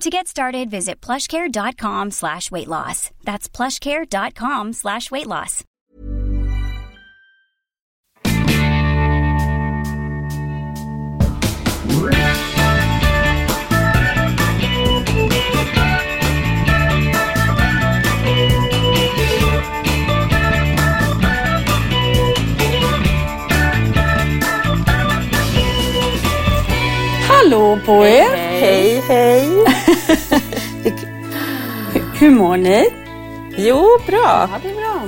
To get started, visit plushcare.com slash weight loss. That's plushcare.com slash weight loss. På er! Hej, hej! Hur mår ni? Jo, bra. Ja, det är bra.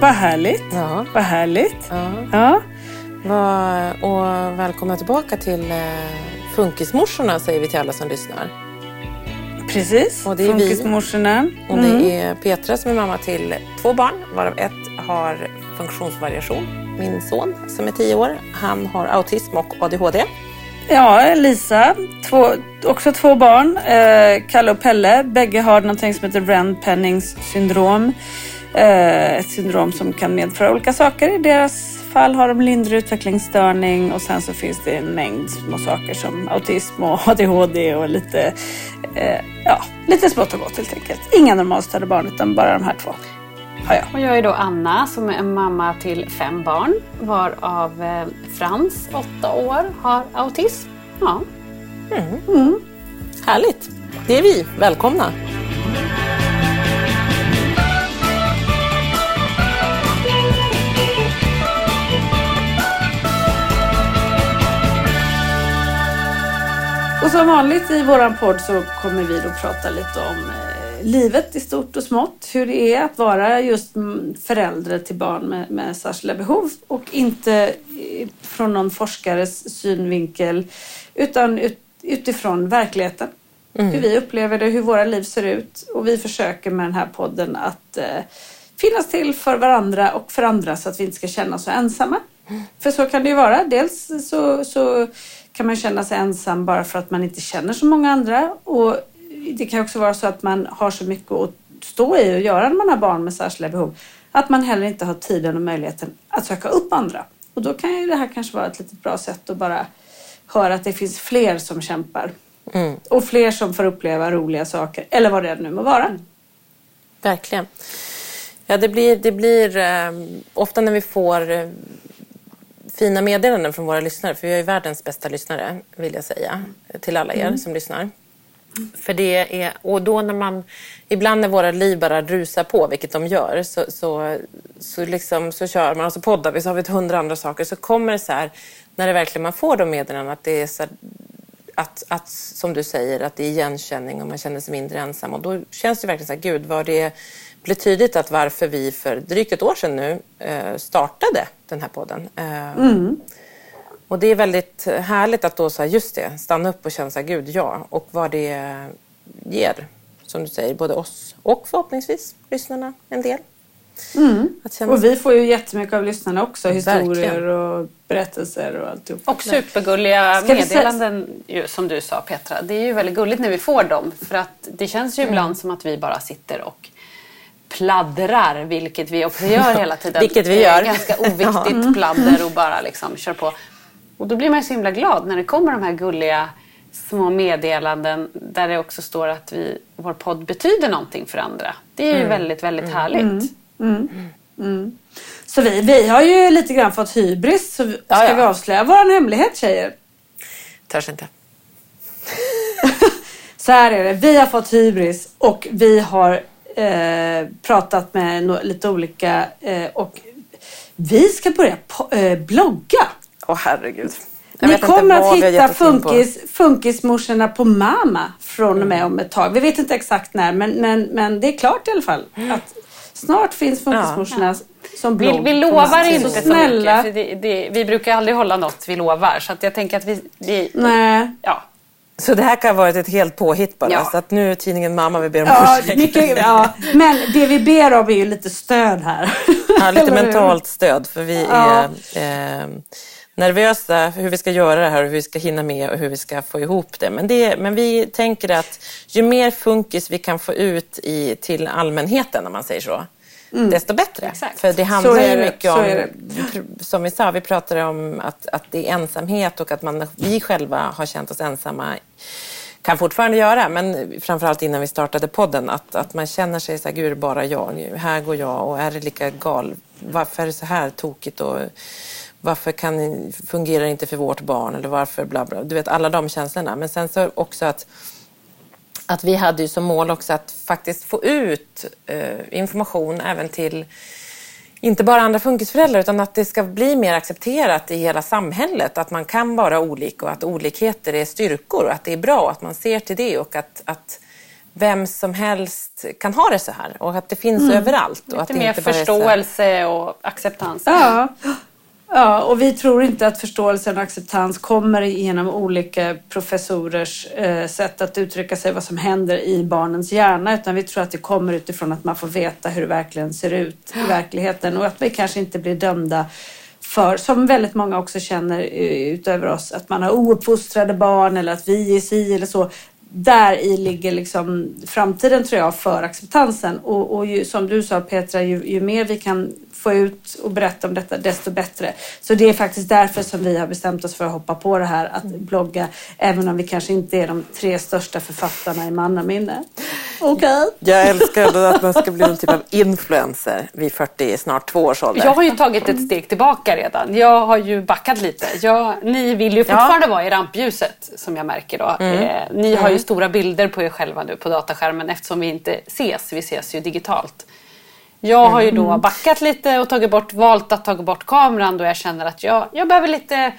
Vad härligt. Ja. Vad härligt. ja. Ja. Va- Och välkomna tillbaka till eh, Funkismorsorna säger vi till alla som lyssnar. Precis. Och det är. Funkismorsorna. Och Mm. det är Petra som är mamma till två barn, varav ett har funktionsvariation. Min son som är tio år, han har autism och ADHD. Ja, Lisa. Två, också två barn. Eh, Kalle och Pelle. Bägge har någonting som heter Rand-Pennings syndrom. Eh, ett syndrom som kan medföra olika saker. I deras fall har de lindrig utvecklingsstörning och sen så finns det en mängd små saker som autism och ADHD och lite, eh, ja, lite smått och gott helt enkelt. Inga normalstörda barn utan bara de här två. Har jag. Och jag är då Anna som är mamma till fem barn varav eh, Frans, åtta år, har autism. Ja. Härligt! Det är vi. Välkomna! Och som vanligt i våran podd så kommer vi då prata lite om eh, livet i stort och smått. Hur det är att vara just mm, förälder till barn med, med särskilda behov. Och inte från någon forskares synvinkel utan ut, utifrån verkligheten. Hur vi upplever det, hur våra liv ser ut. Och vi försöker med den här podden att eh, finnas till för varandra och för andra så att vi inte ska känna oss så ensamma. För så kan det ju vara. Dels så, så kan man känna sig ensam bara för att man inte känner så många andra. Och det kan också vara så att man har så mycket att stå i och göra när man har barn med särskilda behov. Att man heller inte har tiden och möjligheten att söka upp andra. Och då kan ju det här kanske vara ett litet bra sätt att bara höra att det finns fler som kämpar. Och fler som får uppleva roliga saker. Eller vad det nu må vara. Verkligen. Ja, det blir, det blir eh, ofta när vi får eh, fina meddelanden från våra lyssnare, för vi har ju världens bästa lyssnare, vill jag säga, till alla er som lyssnar. För det är, och då när man, ibland när våra liv bara rusar på, vilket de gör, så, så, så, liksom, så kör man och så poddar vi, så har vi ett hundra andra saker, så kommer det så här, när det verkligen man får de meddelandena, att det är så här, att, att, som du säger, att det är igenkänning och man känner sig mindre ensam. Och då känns det verkligen så här, gud, vad det blev tydligt att varför vi för drygt ett år sedan nu eh, startade den här podden. Eh, mm. Och det är väldigt härligt att då, så här, just det, stanna upp och känna så här, gud, ja, och vad det ger, som du säger, både oss och förhoppningsvis lyssnarna en del. Att känna Och vi får ju jättemycket av lyssnarna också. Historier Verkligen. och berättelser och alltihop. Och supergulliga Ska meddelanden ju, som du sa Petra. Det är ju väldigt gulligt när vi får dem. För att det känns ju ibland som att vi bara sitter och pladdrar, vilket vi också gör hela tiden. Vilket vi Det är gör. Ganska oviktigt pladder och bara liksom kör på. Och då blir man ju så himla glad när det kommer de här gulliga små meddelanden där det också står att vi, vår podd betyder någonting för andra. Det är ju väldigt, väldigt härligt. Så vi, vi har ju lite grann fått hybris. Så ska Ja, ja. vi avslöja vår hemlighet tjejer? Törs inte. Så här är det. Vi har fått hybris och vi har eh, pratat med no- lite olika eh, och vi ska börja eh, blogga. Åh herregud. Jag Ni kommer att vi hitta funkis, funkismorsorna på Mama från och med om ett tag. Vi vet inte exakt när men, men, men det är klart i alla fall. Att snart finns funkismorsorna som Vi, blogg. vi på lovar inte Så så snälla. mycket. För det, det, vi brukar aldrig hålla något vi lovar. Så att jag tänker att vi... vi Nej. ja. Så det här kan ha varit ett helt påhitt bara. Ja. Så att nu är tidningen Mamma vi ber om Ja, ursäkt. mycket, ja, men det vi ber om är ju lite stöd här. Ja, lite mentalt stöd för vi Ja. är eh, nervösa hur vi ska göra det här och hur vi ska hinna med och hur vi ska få ihop det. Men, det, men vi tänker att ju mer funkis vi kan få ut i, till allmänheten, om man säger så, desto bättre. Exakt. För det handlar Mm. Är ju det, mycket om, det. som vi sa, vi pratade om att, att det är ensamhet och att man, vi själva har känt oss ensamma kan fortfarande göra, men framförallt innan vi startade podden, att, att man känner sig så här, gud, bara jag, här går jag och är det lika gal? Varför är det så här tokigt? Och varför kan, fungerar det inte för vårt barn? Eller varför bla bla? Du vet, alla de känslorna. Men sen så också att, att vi hade ju som mål också att faktiskt få ut eh, information även till inte bara andra funkisföräldrar utan att det ska bli mer accepterat i hela samhället. Att man kan vara olik och att olikheter är styrkor och att det är bra att man ser till det och att, att vem som helst kan ha det så här och att det finns överallt. Och att Lite det mer inte bara är så här- förståelse och acceptans. Ja ja, och vi tror inte att förståelsen och acceptans kommer genom olika professorers eh, sätt att uttrycka sig vad som händer i barnens hjärna utan vi tror att det kommer utifrån att man får veta hur det verkligen ser ut i verkligheten och att vi kanske inte blir dömda för, som väldigt många också känner eh, utöver oss, att man har ouppfostrade barn eller att vi är si eller så. Där i ligger liksom framtiden tror jag för acceptansen och, och ju, som du sa Petra, ju, ju mer vi kan få ut och berätta om detta desto bättre. Så det är faktiskt därför som vi har bestämt oss för att hoppa på det här att blogga även om vi kanske inte är de tre största författarna i mannaminne. Okej? Jag älskar att man ska bli någon typ av influencer vid 40, snart två års ålder. Jag har ju tagit ett steg tillbaka redan. Jag har ju backat lite. Jag, ni vill ju fortfarande vara i rampljuset som jag märker då. Eh, ni har ju stora bilder på er själva nu på dataskärmen eftersom vi inte ses. Vi ses ju digitalt. Jag har ju då backat lite och tagit bort, valt att ta bort kameran då jag känner att jag, jag behöver lite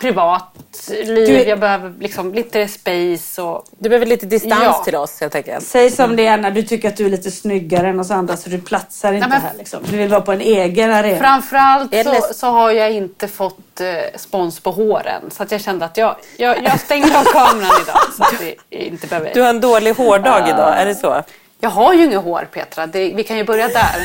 privatliv. Du Jag behöver liksom lite space och Du behöver lite distans Ja. till oss helt enkelt. Säg som det är när du tycker att du är lite snyggare än oss andra så du platsar inte Nej, men- här liksom. Du vill vara på en egen arena. Framförallt Eller- så, så har jag inte fått eh, spons på håren. Så att jag kände att jag, jag, jag stänger av kameran idag. Så att vi inte behöver... Du har en dålig hårdag idag, är det så? Jag har ju inget hår Petra. Det, vi kan ju börja där.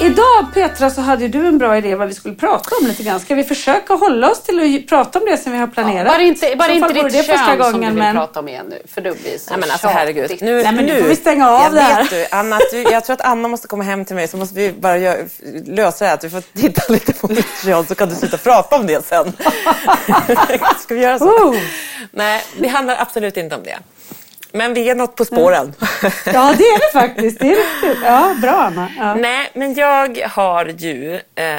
Idag Petra så hade du en bra idé vad vi skulle prata om lite grann. Ska vi försöka hålla oss till att prata om det som vi har planerat? Bara inte, bara inte ditt det första kön som du gången, vill men- prata om igen nu. För det blir så Nej men alltså herregud. Nu, Nej, men nu får vi stänga av jag det här. Vet du, Anna, du, jag tror att Anna måste komma hem till mig så måste vi bara gö- lösa det här. Att du får titta lite på mitt kön så kan du sluta prata om det sen. Ska vi göra så? Oh. Nej, det handlar absolut inte om det. Men vi är något på spåren. Ja det är det faktiskt. Det är riktigt. Ja, bra Anna. Ja. Nej, men jag har ju... Eh,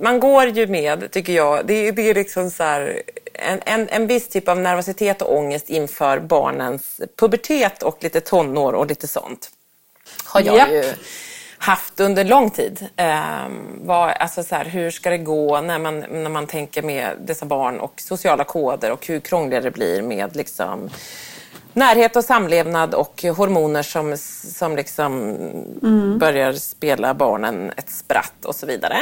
man går ju med, tycker jag. Det, är- det är liksom så här, en, en, en viss typ av nervositet och ångest inför barnens pubertet och lite tonår och lite sånt. Har jag Japp. ju haft under lång tid. Eh, var, alltså så här, hur ska det gå när man, när man tänker med dessa barn och sociala koder och hur krångligare det blir med liksom, närhet och samlevnad och hormoner som, som liksom börjar spela barnen ett spratt och så vidare.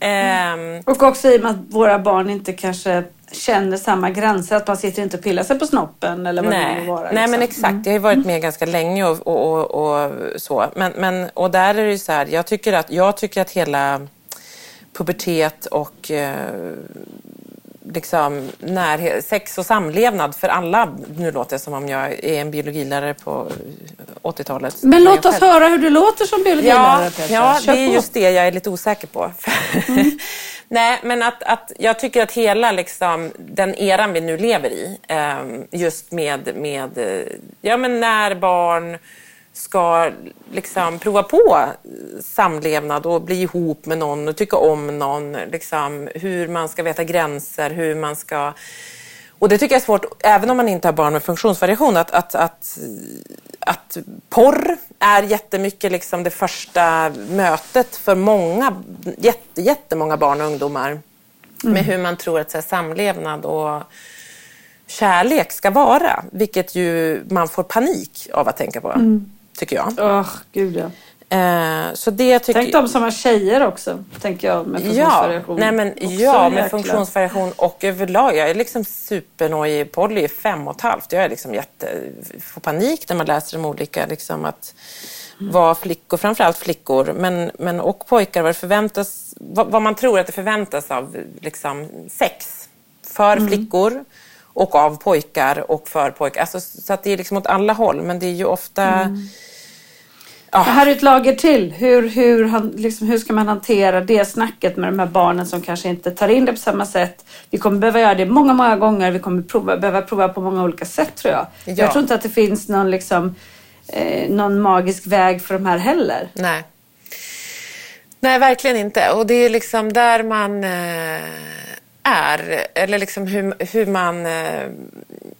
Ehm, Och också i och med att våra barn inte kanske känner samma gränser. Att man sitter inte och pillar sig på snoppen eller vad det Nej, nu må vara. nej men liksom. exakt. Jag har ju varit med ganska länge och, och, och, och så. Men, men, och där är det ju så här, jag tycker att, jag tycker att hela pubertet och eh, liksom närhet, sex och samlevnad för alla, nu låter det som om jag är en biologilärare på 80-talet. Men låt oss höra hur du låter som biologilärare Ja, Petra. ja Kör det är just det jag är lite osäker på. Nej, men att, att jag tycker att hela liksom, den eran vi nu lever i, ehm, just med, med eh, ja, men när barn ska liksom prova på samlevnad och bli ihop med någon och tycka om någon. Liksom, hur man ska veta gränser, hur man ska... Och det tycker jag är svårt, även om man inte har barn med funktionsvariation, att, att, att, att porr är jättemycket liksom det första mötet för många, jätte, jättemånga barn och ungdomar med hur man tror att så här, samlevnad och kärlek ska vara. Vilket ju man får panik av att tänka på, tycker jag. Åh, gud ja. Eh, så det tycker Tänk de som har tjejer också, tänker jag, med Ja, funktionsvariation. nej men, Också ja med jäkla- funktionsvariation och överlag. Jag är liksom supernojig. Polly är fem och ett halvt. Jag är liksom jätte, får panik när man läser om olika, liksom att vara flickor, framförallt flickor, men, men och pojkar, vad, förväntas, vad, vad man tror att det förväntas av liksom, sex för Mm. flickor och av pojkar och för pojkar. Alltså, så att det är liksom åt alla håll, men det är ju ofta Mm. Det här är ett lager till. Hur, hur, han, liksom, hur ska man hantera det snacket med de här barnen som kanske inte tar in det på samma sätt? Vi kommer behöva göra det många, många gånger. Vi kommer prova, behöva prova på många olika sätt tror jag. Ja. Jag tror inte att det finns någon, liksom, eh, någon magisk väg för de här heller. Nej. Nej, verkligen inte. Och det är liksom där man eh, är. Eller liksom hur, hur man... Eh,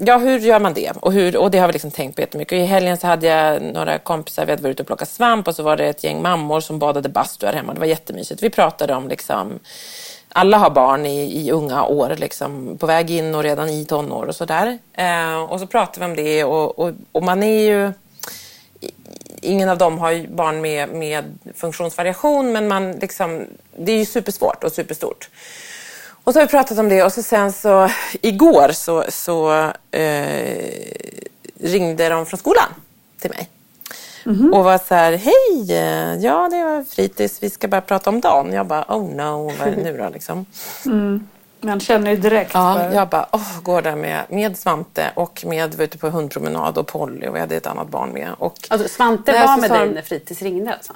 ja, hur gör man det? Och, hur, och det har vi liksom tänkt på jättemycket. I helgen så hade jag några kompisar, vi hade varit ute och plockat svamp och så var det ett gäng mammor som badade bastu här hemma. Det var jättemysigt. Vi pratade om liksom... Alla har barn i, i unga år, liksom, på väg in och redan i tonår och sådär. Eh, och så pratade vi om det och, och, och man är ju ingen av dem har ju barn med, med funktionsvariation men man liksom, det är ju supersvårt och superstort. Och så har vi pratat om det och så sen så igår så, så eh, ringde de från skolan till mig. Och var så här, hej, ja det var fritids, vi ska bara prata om dagen. Jag bara, oh no, vad är det nu då liksom? Man känner ju direkt. Ja, för- jag bara, åh, går där med, med Svante och med, var ute på hundpromenad och Polly och jag hade ett annat barn med. Och, Alltså, Svante var med dig när fritids ringde alltså?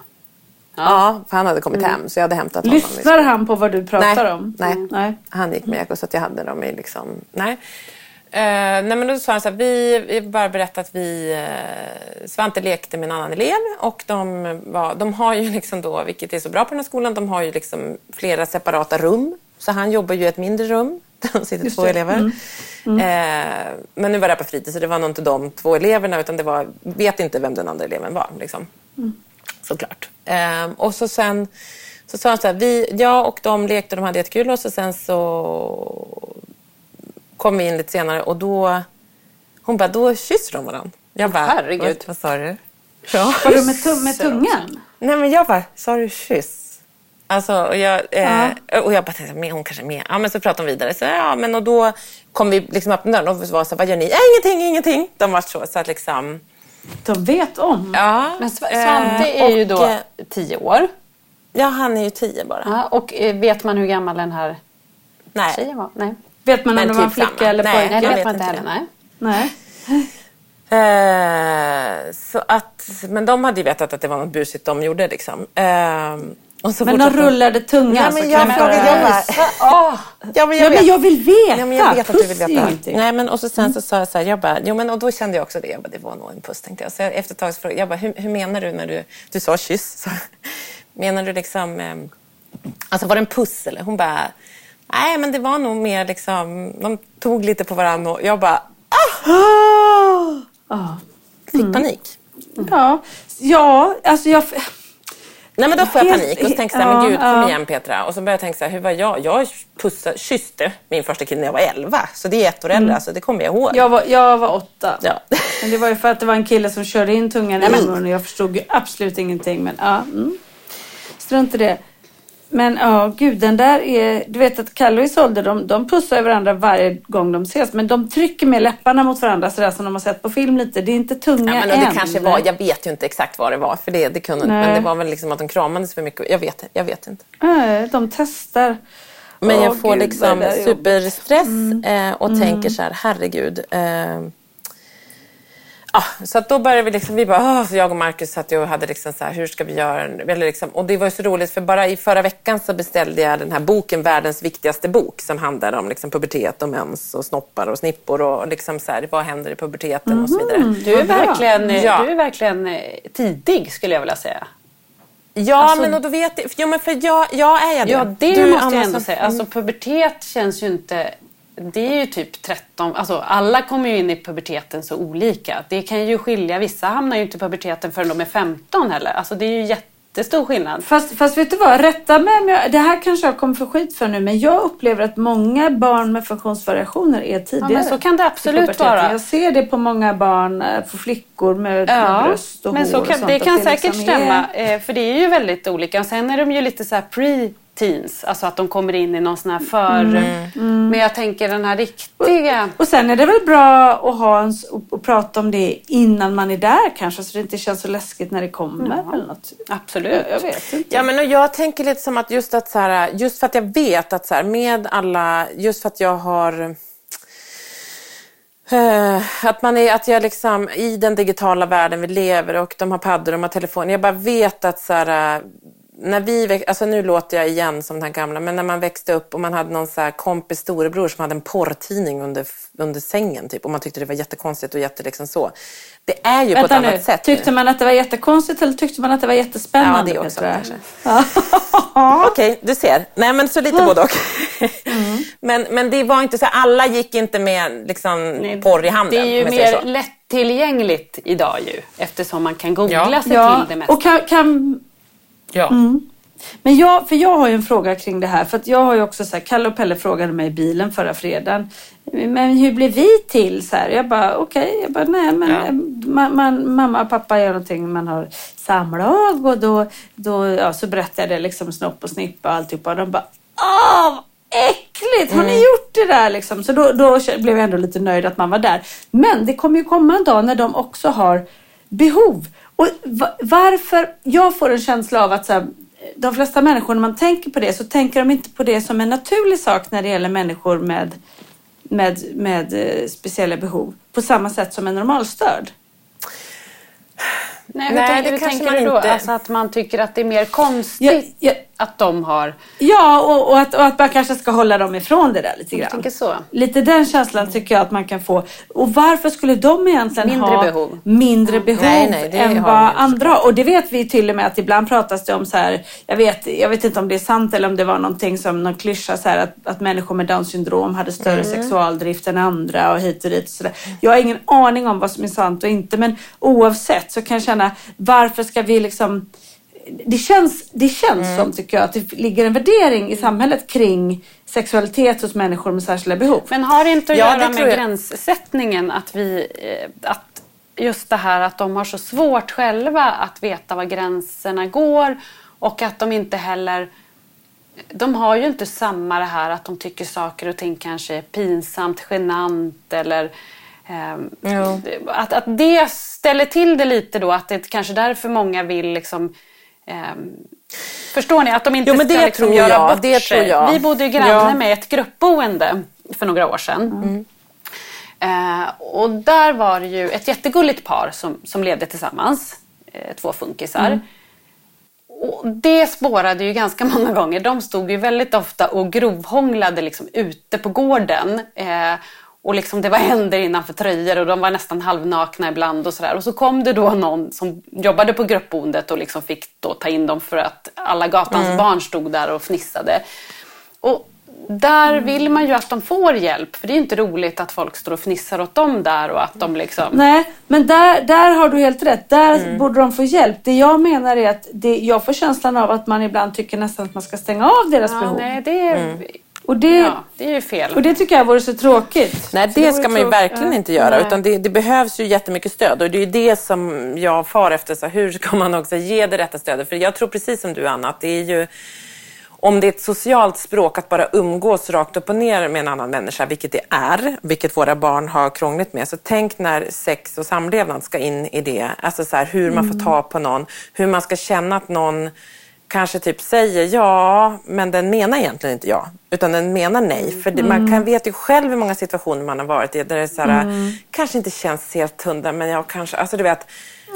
Ja, för han hade kommit hem så jag hade hämtat honom. Lyssnar han på vad du pratar nej, om? Nej. Mm. nej. han gick med Eko så att jag hade dem i liksom, nej. Eh, nej men då sa han så här, vi, vi bara berättade att vi, eh, Svante lekte med en annan elev och de, var, de har ju liksom då, vilket är så bra på den här skolan, de har ju liksom flera separata rum. Så han jobbar ju i ett mindre rum där de sitter Just två det. elever. Eh, men nu var det här på fritids så det var nog inte de två eleverna utan det var, vet inte vem den andra eleven var. Liksom. Såklart. Eh, och så sen så sa han så här, vi, jag och de lekte och de hade jättekul och så sen så kom vi in lite senare och då, hon bara, då kysser de varandra. Jag bara, Herregud. Vad, vad sa du? Ja. Var du med, tum- med tungan? Nej men jag bara, sa du kyss? Alltså, och jag, eh, och jag bara tänkte, men hon kanske är med. Ja men så pratade de vidare. Så, ja, men, och då kom vi liksom öppna dörren och var så här, vad gör ni? Äh, ingenting, ingenting. De var så, så att liksom, De vet om. ja. Men Sv- Svante eh, är ju då eh, tio år. Ja, han är ju tio bara. Ja, och eh, vet man hur gammal den här Nej. tjejen var? Nej, Vet man om det var en typ flicka samma. eller pojke? Nej det vet man inte heller. Nej. Nej. Eh, så att, men de hade ju vetat att det var något busigt de gjorde liksom. Eh, Men de rullade tungan. Nej, så men jag kan man frågade, jag bara, ja, men Ja, jag vet. men jag vill veta. Ja, men jag vet att du vill veta. Nej, men och så sen så sa jag så här, jag bara, jo men och då kände jag också det. Jag bara, det var nog en puss tänkte jag. Så jag, efter ett tag så frågade jag bara, hur, hur menar du när du, du sa kyss? Så, menar du liksom, eh, alltså var det en puss eller? Hon bara, nej men det var nog mer liksom, de tog lite på varandra och jag bara, Ja. fick panik. Ja. ja, alltså jag... Nej men då får jag panik och så tänker jag men gud kom ja. igen Petra. Och så börjar jag tänka så här, hur var jag? Jag pussade, kysste min första kille när jag var 11. Så det är ett år äldre, alltså, det kommer jag ihåg. Jag var, jag var åtta. Ja. Men det var ju för att det var en kille som körde in tungan i min mun och jag förstod ju absolut ingenting. Men ja, mm. strunt i det. Men ja, gud den där är... Du vet att Kalle och Isolde de, de pussar varandra varje gång de ses. Men de trycker med läpparna mot varandra sådär som de har sett på film lite. Det är inte tunga Ja, men än. det kanske var, jag vet ju inte exakt vad det var för det, det kunde, Nej. men det var väl liksom att de kramades för mycket. Jag vet, jag vet inte. Nej, de testar. Men jag får gud, liksom jobbigt. Mm. superstress eh, och tänker så här, herregud. Eh, ah, så då började vi liksom, vi bara, oh, jag och Marcus satt och hade liksom så här, hur ska vi göra? Eller liksom, och det var ju så roligt för bara i förra veckan så beställde jag den här boken, världens viktigaste bok, som handlar om liksom pubertet och mens och snoppar och snippor och liksom så här, vad händer i puberteten och så vidare. Du är, verkligen, Ja. du är verkligen eh, tidig skulle jag vilja säga. Ja, Alltså- men och då vet jag, ja, men för jag, jag är det. Ja, det Du, måste jag ändå som- säga. Alltså pubertet känns ju inte... Det är ju typ 13... Alltså alla kommer ju in i puberteten så olika. Det kan ju skilja. Vissa hamnar ju inte i puberteten förrän de är 15 heller. Alltså det är ju jättestor skillnad. Fast, fast vet du vad, rätta mig om jag, det här kanske jag kommer få skit för nu, men jag upplever att många barn med funktionsvariationer är tidigare. men så kan det absolut vara. Jag ser det på många barn, eh, på flickor med, med bröst och men hår så och kan, sånt, det kan liksom säkert är- stämma. eh, För det är ju väldigt olika. Och sen är de ju lite så här pre-teens. Alltså att de kommer in i någon sån här för... Mm. Men jag tänker den här riktiga... Och sen är det väl bra att ha en, och, och prata om det innan man är där kanske, så det inte känns så läskigt när det kommer. Ja. Eller något. Absolut. Jag, jag vet inte. Ja, men och jag tänker lite som att just att så här, just för att jag vet att så här, med alla, just för att jag har eh, att, man är, att jag liksom i den digitala världen vi lever och de har paddor och de har telefoner. Jag bara vet att så här, när vi, väx- alltså nu låter jag igen som den gamla, men när man växte upp och man hade någon så här kompis storebror som hade en porrtidning under, under sängen typ och man tyckte det var jättekonstigt och jätte liksom så. Det är ju på ett Vänta nu, annat sätt. nu. tyckte man att det var jättekonstigt eller tyckte man att det var jättespännande? Ja, det också, kanske. Okej, du ser. Nej, men så lite både och. men, men det var inte så, alla gick inte med liksom, porr i handen. Det är ju mer lättillgängligt idag ju. Eftersom man kan googla Ja. sig Ja, till det mesta. och kan, kan, Ja. Men jag, för jag har ju en fråga kring det här. För att jag har ju också så här, Kalle och Pelle frågade mig i bilen förra fredagen. Men hur blev vi till? Så här, jag bara okej, jag bara nej men Ja. man, man, mamma och pappa gör någonting, man har samlag och då, då ja, så berättade jag det liksom snopp och snippa och alltihopa. Och de bara åh vad äckligt, har ni gjort det där liksom? Så då, då blev jag ändå lite nöjd att man var där. Men det kommer ju komma en dag när de också har behov. Och va- varför? Jag får en känsla av att så här, de flesta människor, när man tänker på det, så tänker de inte på det som en naturlig sak när det gäller människor med, med, med eh, speciella behov. På samma sätt som en normalstörd. Nej, hur, Nej, tänk, det hur kanske tänker man du då? inte- Alltså att man tycker att det är mer konstigt Jag, jag, att de har... ja, och, och, att, och att man kanske ska hålla dem ifrån det där lite Jag grann. tänker så. Lite den känslan tycker jag att man kan få. Och varför skulle de egentligen Mindre ha behov. mindre behov Nej, nej, det än vad andra? Och det vet vi till och med att ibland pratas det om så här, jag vet, jag vet inte om det är sant eller om det var någonting som någon klyscha så här att, att människor med Downs syndrom hade större Mm. sexualdrift än andra och hit och dit och så där. Jag har ingen aning om vad som är sant och inte men oavsett så kan jag känna varför ska vi liksom det känns, det känns Mm. som, tycker jag, att det ligger en värdering i samhället kring sexualitet hos människor med särskilda behov. Men har det inte att Ja, göra med gränssättningen? Att, vi, eh, att just det här att de har så svårt själva att veta var gränserna går och att de inte heller... De har ju inte samma det här att de tycker saker och ting kanske är pinsamt, genant eller... Jo. att, att det ställer till det lite då, att det kanske därför många vill liksom... ehm, förstår ni? Att de inte Jo, men ska det liksom tror göra jag, bort det sig. tror jag. Vi bodde ju granne Ja. med ett gruppboende för några år sedan. Eh, och där var det ju ett jättegulligt par som, som levde tillsammans. Eh, två funkisar. Och det spårade ju ganska många gånger. De stod ju väldigt ofta och grovhånglade liksom ute på gården. Eh, och liksom det var händer innanför tröjor och de var nästan halvnakna ibland och sådär. Och så kom det då någon som jobbade på gruppboendet och liksom fick då ta in dem för att alla gatans barn stod där och fnissade. Och där vill man ju att de får hjälp. För det är inte roligt att folk står och fnissar åt dem där och att de liksom... Nej, men där, där har du helt rätt. Där borde de få hjälp. Det jag menar är att det, jag får känslan av att man ibland tycker nästan att man ska stänga av deras Ja, behov. nej, det är, Och, det, ja, det är ju fel. och det tycker jag vore så tråkigt. Nej, det ska man ju verkligen inte göra. Nej. Utan det, det behövs ju jättemycket stöd. Och det är ju det som jag far efter. Så hur ska man också ge det rätta stödet? För jag tror precis som du, Anna, att det är ju... om det är ett socialt språk att bara umgås rakt upp och ner med en annan människa, vilket det är, vilket våra barn har krångligt med. Så tänk när sex och samlevnad ska in i det. Alltså så här, hur man får ta på någon, hur man ska känna att någon kanske typ säger ja, men den menar egentligen inte ja, utan den menar nej. För det, man kan vet ju själv hur många situationer man har varit i där det så här, kanske inte känns helt hundra, men jag kanske, alltså du vet,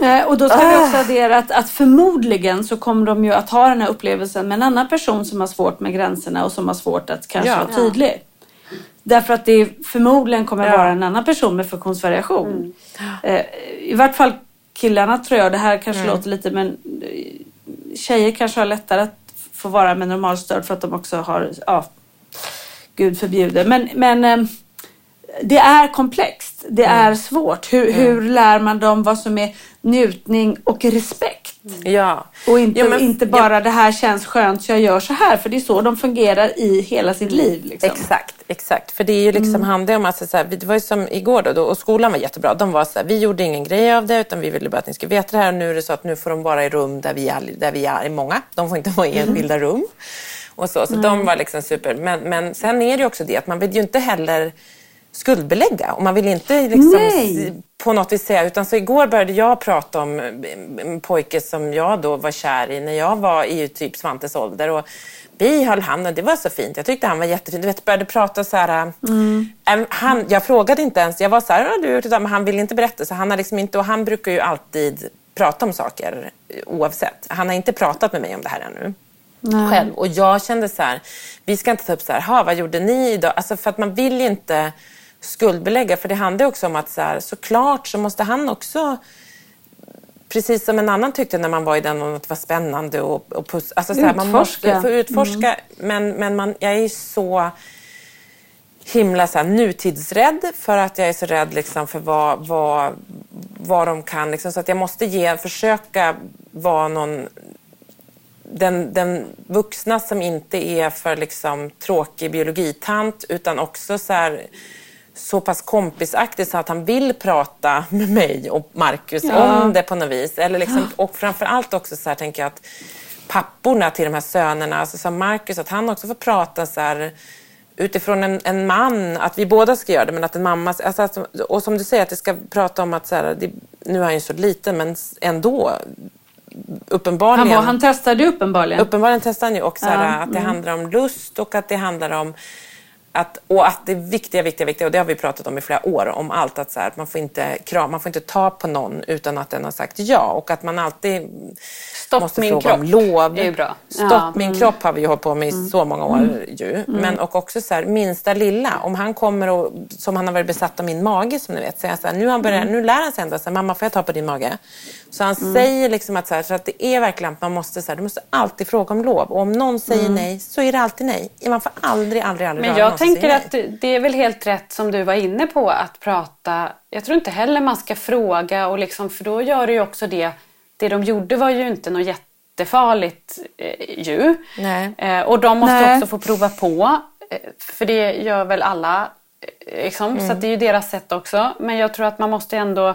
Nej, och då ska vi Ah. också addera att, att förmodligen så kommer de ju att ha den här upplevelsen med en annan person som har svårt med gränserna och som har svårt att kanske Ja. vara tydlig. Därför att det förmodligen kommer Ja. vara en annan person med funktionsvariation. Eh, I vart fall killarna tror jag, det här kanske låter lite men eh, tjejer kanske har lättare att få vara med normalstörd för att de också har, ja, gud förbjude. Men, men eh, det är komplext. Det är svårt. Hur, hur lär man dem vad som är njutning och respekt? ja. Och inte, Ja, men- inte bara det här känns skönt så jag gör så här. För det är så de fungerar i hela sitt liv. Liksom. Exakt, exakt. För det är ju liksom handlar om att så här, det var ju som igår då, då, och skolan var jättebra. De var så här, vi gjorde ingen grej av det utan vi ville bara att ni skulle veta det här. Och nu är det så att nu får de vara i rum där vi är, där vi är många. De får inte vara i enskilda rum. Och så så de var liksom super. Men, men sen är det ju också det att man vill ju inte heller skuldbelägga och man vill inte liksom Nej. på något vis säga, utan så igår började jag prata om en pojke som jag då var kär i när jag var i typ Svantes ålder och vi höll handen, det var så fint. Jag tyckte han var jättefin. Du vet, började prata så här. äm, han, jag frågade inte ens, jag var så här, "Ja, du har gjort det där?" men han ville inte berätta. Så han, har liksom inte, och han brukar ju alltid prata om saker eh, oavsett. Han har inte pratat med mig om det här ännu. Själv. Och jag kände så här, vi ska inte ta upp så här, "Ha, vad gjorde ni idag? Alltså för att man vill ju inte skuldbelägga. För det handlar också om att så här, såklart så måste han också Precis som en annan tyckte när man var i den, att det var spännande och, och puss, alltså så här, man måste få utforska. Men, men man, jag är ju så himla så här, nutidsrädd för att jag är så rädd liksom, för vad, vad, vad de kan. Liksom, så att jag måste ge, försöka vara någon den, den vuxna som inte är för liksom, tråkig biologitant utan också så, här, så pass kompisaktig så att han vill prata med mig och Marcus om det på något vis. Eller liksom, och framförallt också så här, tänker jag att papporna till de här sönerna, alltså som Marcus, att han också får prata så här, utifrån en, en man, att vi båda ska göra det, men att en mamma... Alltså, och som du säger, att det ska prata om att så här, det, nu är han ju så liten, men ändå uppenbarligen... Han, var, han testade uppenbarligen. Uppenbarligen testar han ju också Ja, att det handlar om lust och att det handlar om att, och att det viktiga, viktiga, viktiga, och det har vi pratat om i flera år, om allt att, så här, att man, får inte kram, man får inte ta på någon utan att den har sagt ja och att man alltid Stopp måste min fråga kropp om lov. är ju bra. Stopp Ja. min kropp har vi hållit på med i så många år ju. Men och också så här, minsta lilla. Om han kommer och, som han har varit besatt av min mage som ni vet, säger så här, nu, han börjat, nu lär han sig ändå så här, mamma får jag ta på din mage? Så han säger liksom att, så, här, så att det är verkligen att man måste, så här, du måste alltid fråga om lov. Och om någon säger nej så är det alltid nej. Man får aldrig, aldrig, aldrig Men jag tänker att det- är väl helt rätt som du var inne på att prata. Jag tror inte heller man ska fråga och liksom, för då gör det ju också det. Det de gjorde var ju inte något jättefarligt eh, ju. Eh, och de måste Nej. också få prova på. Eh, för det gör väl alla. Eh, liksom, Så att det är ju deras sätt också. Men jag tror att man måste ändå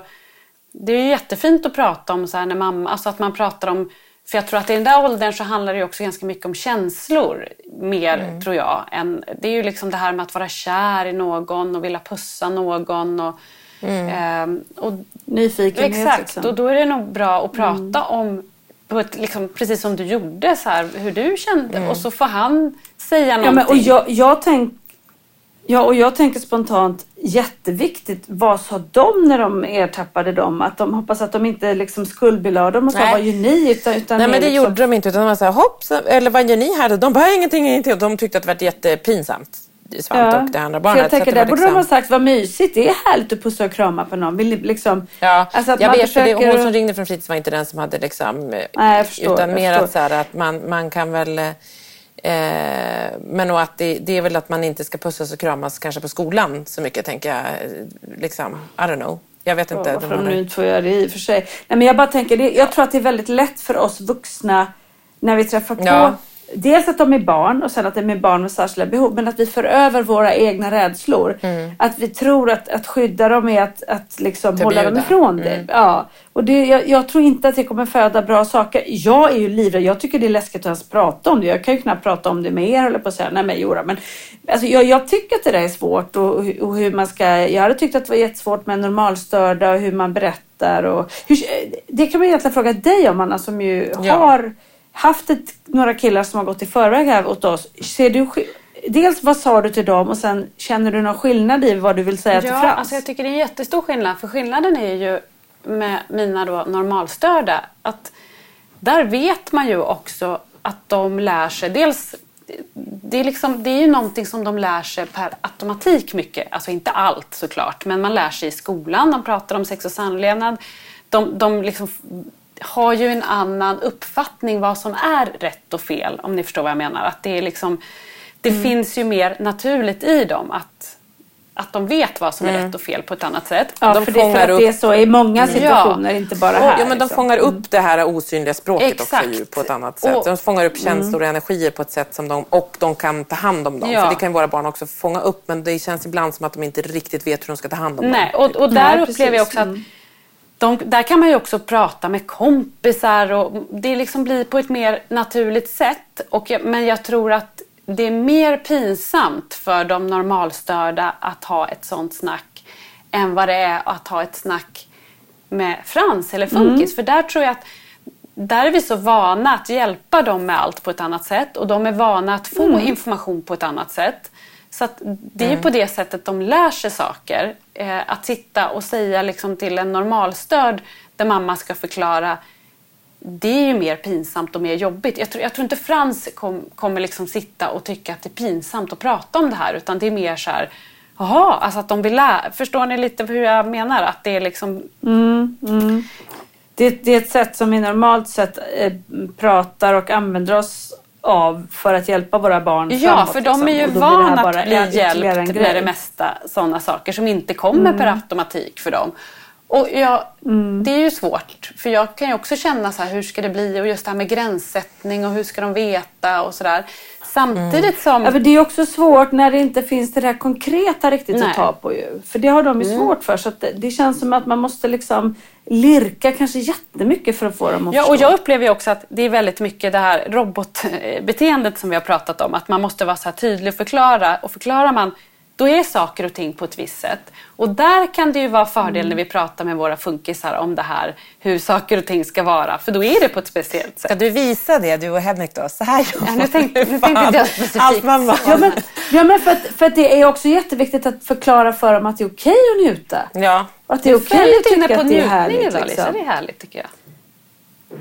det är ju jättefint att prata om så här när mamma, alltså att man pratar om, för jag tror att i den där åldern så handlar det också ganska mycket om känslor mer tror jag. Än, det är ju liksom det här med att vara kär i någon och vilja pussa någon och, ehm, och Nyfikenhet. Exakt, liksom. och då är det nog bra att prata om på ett, liksom, precis som du gjorde, så här, hur du kände och så får han säga Ja, någonting. men, och jag, jag, tänk, ja, och jag tänker spontant jätteviktigt. Vad sa de när de ertappade dem? Att de hoppas att de inte liksom skuldbelade dem och sa Nej. vad gör ni? Utan, utan Nej men det liksom, gjorde de inte utan de var så här, hopp, eller vad gör ni här? De bara, ingenting, ingenting. De tyckte att det var jättepinsamt. Svante och det andra barnet. jag tänker, så att det där borde de ha liksom- sagt vad mysigt. Det är härligt att pussa och krama på någon. Vill ni liksom, Ja, alltså att jag man vet, för det, försöker- hon som ringde från fritids var inte den som hade liksom... eh, Nej, jag förstår, utan jag mer att, så här, att man, man kan väl... Eh, men och att det, det är väl att man inte ska pussas och kramas kanske på skolan så mycket, tänker jag. eh, Liksom, I don't know. Jag vet inte. Varför de nu inte får göra det i och för sig. Nej, men jag bara tänker, det, jag tror att det är väldigt lätt för oss vuxna när vi träffar på Ja. Dels att de är barn och sen att de är barn med särskilda behov. Men att vi för över våra egna rädslor. Mm. Att vi tror att, att skydda dem är att, att liksom hålla dem ifrån det. Mm. Ja. Och det, jag, jag tror inte att det kommer föda bra saker. Jag är ju livrädd. Jag tycker det är läskigt att ens prata om det. Jag kan ju knappt prata om det med er, håller på att säga. Nej men Jora, men alltså, jag, jag tycker att det där är svårt. Och, och hur man ska... Jag hade tyckt att det var jättesvårt med normalstörda och hur man berättar. Och hur, det kan man egentligen fråga dig om, Anna, som ju Ja. har haft ett, några killar som har gått i förväg här åt oss. Ser du, dels vad sa du till dem och sen känner du någon skillnad i vad du vill säga till Ja, Frans? alltså jag tycker det är en jättestor skillnad. För skillnaden är ju med mina då normalstörda att där vet man ju också att de lär sig. Dels, det är, liksom, det är ju någonting som de lär sig per automatik mycket. Alltså inte allt såklart, men man lär sig i skolan. De pratar om sex och samlevnad. De, de liksom har ju en annan uppfattning vad som är rätt och fel, om ni förstår vad jag menar. Att det är liksom, det Mm. finns ju mer naturligt i dem att, att de vet vad som är rätt och fel på ett annat sätt. ja, de för det, är för upp- det är så i många situationer, inte bara här. Ja, men de liksom. fångar upp det här osynliga språket Exakt. också ju på ett annat sätt. Och- de fångar upp känslor och energier på ett sätt som de, och de kan ta hand om dem. Ja. För det kan våra barn också fånga upp, men det känns ibland som att de inte riktigt vet hur de ska ta hand om Nej, dem. och, och där Nej, upplever jag. Mm. också att de, där kan man ju också prata med kompisar och det liksom blir på ett mer naturligt sätt. Och men jag tror att det är mer pinsamt för de normalstörda att ha ett sånt snack än vad det är att ha ett snack med Frans eller Funkis. För där tror jag att där är vi så vana att hjälpa dem med allt på ett annat sätt och de är vana att få information på ett annat sätt. Så att det är ju på det sättet de lär sig saker. Eh, att sitta och säga liksom till en normalstörd där mamma ska förklara det är ju mer pinsamt och mer jobbigt. Jag tror, jag tror inte Frans kom, kommer liksom sitta och tycka att det är pinsamt att prata om det här utan det är mer så här Jaha, alltså att de vill lära. Förstår ni lite hur jag menar? Att det är liksom... det, det är ett sätt som vi normalt sett eh, pratar och använder oss av för att hjälpa våra barn Ja, framåt, för de är ju liksom. Det här vana att bli hjälpt. Mm. med det mesta sådana saker som inte kommer per automatik för dem. Och jag, Det är ju svårt, för jag kan ju också känna så här, hur ska det bli? Och just det här med gränssättning och hur ska de veta och sådär. Samtidigt som... Ja, det är också svårt när det inte finns det där konkreta riktigt Nej. att ta på ju. För det har de ju svårt för. Så att det, det känns som att man måste liksom lirka kanske jättemycket för att få dem att Ja, förstå. och jag upplever ju också att det är väldigt mycket det här robotbeteendet som vi har pratat om. Att man måste vara så här tydlig och förklara. Och förklarar man, då är saker och ting på ett visst sätt. Och där kan det ju vara fördel när vi pratar med våra funkisar om det här. Hur saker och ting ska vara. För då är det på ett speciellt sätt. Ska du visa det, du och Henrik då? Så här Ja, nu tänkte, nu tänkte jag specifikt. Allt man. Ja men, ja, men för, att, för att det är också jätteviktigt att förklara för dem att det är okej att njuta. Ja. Och att det är okej Väldigt att tycka på att det är härligt. idag. Liksom. Det är härligt tycker jag.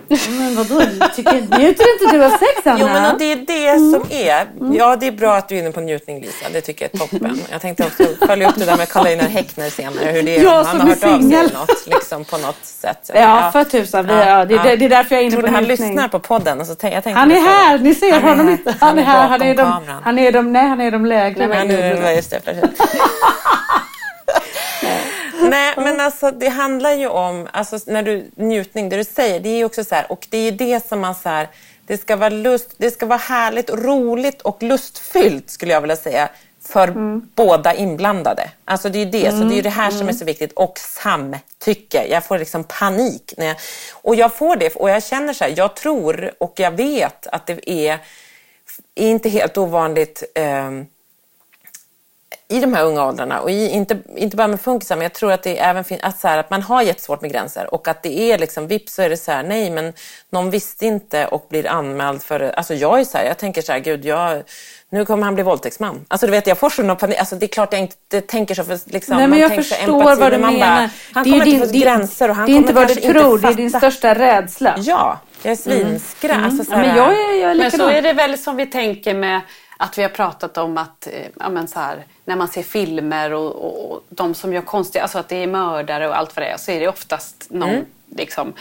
Men vadå, tycker, njuter inte du av sex Anna? Jo, men och det är det som är. Ja, det är bra att du är inne på njutning, Lisa. Det tycker jag är toppen. Jag tänkte också följa upp det där med Karl-Einar Häckner senare. Hur det är, Jag om han har hört av sig något, liksom, på något sätt. Ja, för tusan. Vi, ja, det, det, det är därför jag är inne på trodde han njutning. lyssnar på podden. Och så tänk, jag tänkte Han är här, ni ser Han är honom inte. Han är Han är här, han är, de, han är de, nej, han är de lägre. Nej, men nu, just det. Nej, men alltså det handlar ju om, alltså när du, njutning, det du säger, det är ju också så här, och det är det som man så här, det ska vara lust, det ska vara härligt, roligt och lustfyllt skulle jag vilja säga för båda inblandade. Alltså det är det, så det är ju det här som är så viktigt. Och samtycke. Jag får liksom panik. När jag, och jag får det, och jag känner så här, jag tror och jag vet att det är, är inte helt ovanligt ehm, i de här unga åldrarna och i, inte, inte bara med funkisar men jag tror att det även finns att, så här, att man har jättesvårt med gränser och att det är liksom vips så är det så här nej men någon visste inte och blir anmäld för alltså jag är så här, jag tänker så här gud jag nu kommer han bli våldtäktsman. Alltså du vet jag får sån panik, alltså det är klart jag inte tänker så för liksom, Nej, men man jag förstår empati, vad du men man menar. Bara, han Det kommer inte din- få det- gränser och han Det är inte kommer vad du kanske tror, inte det är din största rädsla. Ja, jag är svinskra. Alltså, så Ja, men jag är, jag är Men så är det väl som vi tänker med att vi har pratat om att eh, ja, men så här, när man ser filmer och, och, och de som gör konstiga, alltså att det är mördare och allt vad det är, så är det oftast någon liksom,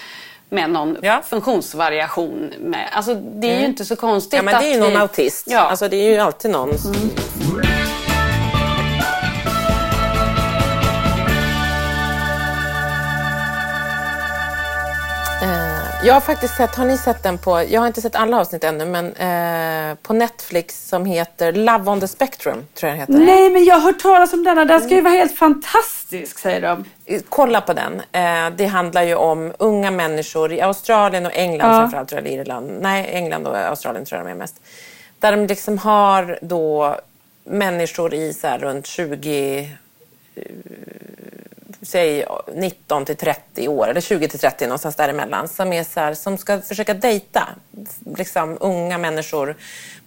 med någon Mm. Ja. funktionsvariation. Med. Alltså, det är ju inte så konstigt Ja, men det är ju någon vi, autist. Ja. Alltså, det är ju alltid någon. Eh, Jag har faktiskt sett, har ni sett den på, jag har inte sett alla avsnitt ännu, men eh, på Netflix som heter Love on the Spectrum, tror jag den heter. Nej, men jag har hört talas om denna. Den ska ju vara helt fantastisk, säger de. Kolla på den. Eh, det handlar ju om unga människor i Australien och England Ja. framförallt, tror jag, Irland. Nej, England och Australien tror jag de är mest. Där de liksom har då människor i så här runt 20 säg 19 till 30 år, eller 20 till 30 någonstans däremellan, som, är så här, som ska försöka dejta liksom, unga människor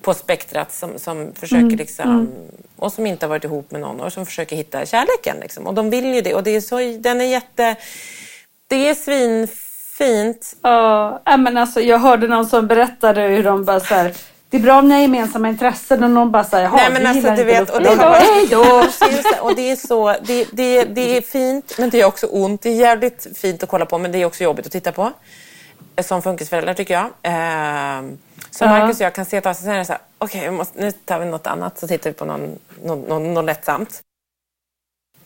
på spektrat som, som försöker liksom, och som inte har varit ihop med någon och som försöker hitta kärleken. Liksom. Och de vill ju det och det är så, den är jätte... Det är svinfint. Ja, äh, men alltså, jag hörde någon som berättade hur de bara så här, det är bra om ni har gemensamma intressen och någon bara säger Nej, men vi alltså, du vet, och det, Jag bara, hej då! och det är så, det, det, det är fint men det är också ont. Det är jävligt fint att kolla på men det är också jobbigt att titta på. Som funkisförälder tycker jag. Ehm, så Ja. Marcus och jag kan se ett avsnitt och säga så här, okej vi måste- nu tar vi något annat så tittar vi på någon, någon, någon, något lättsamt.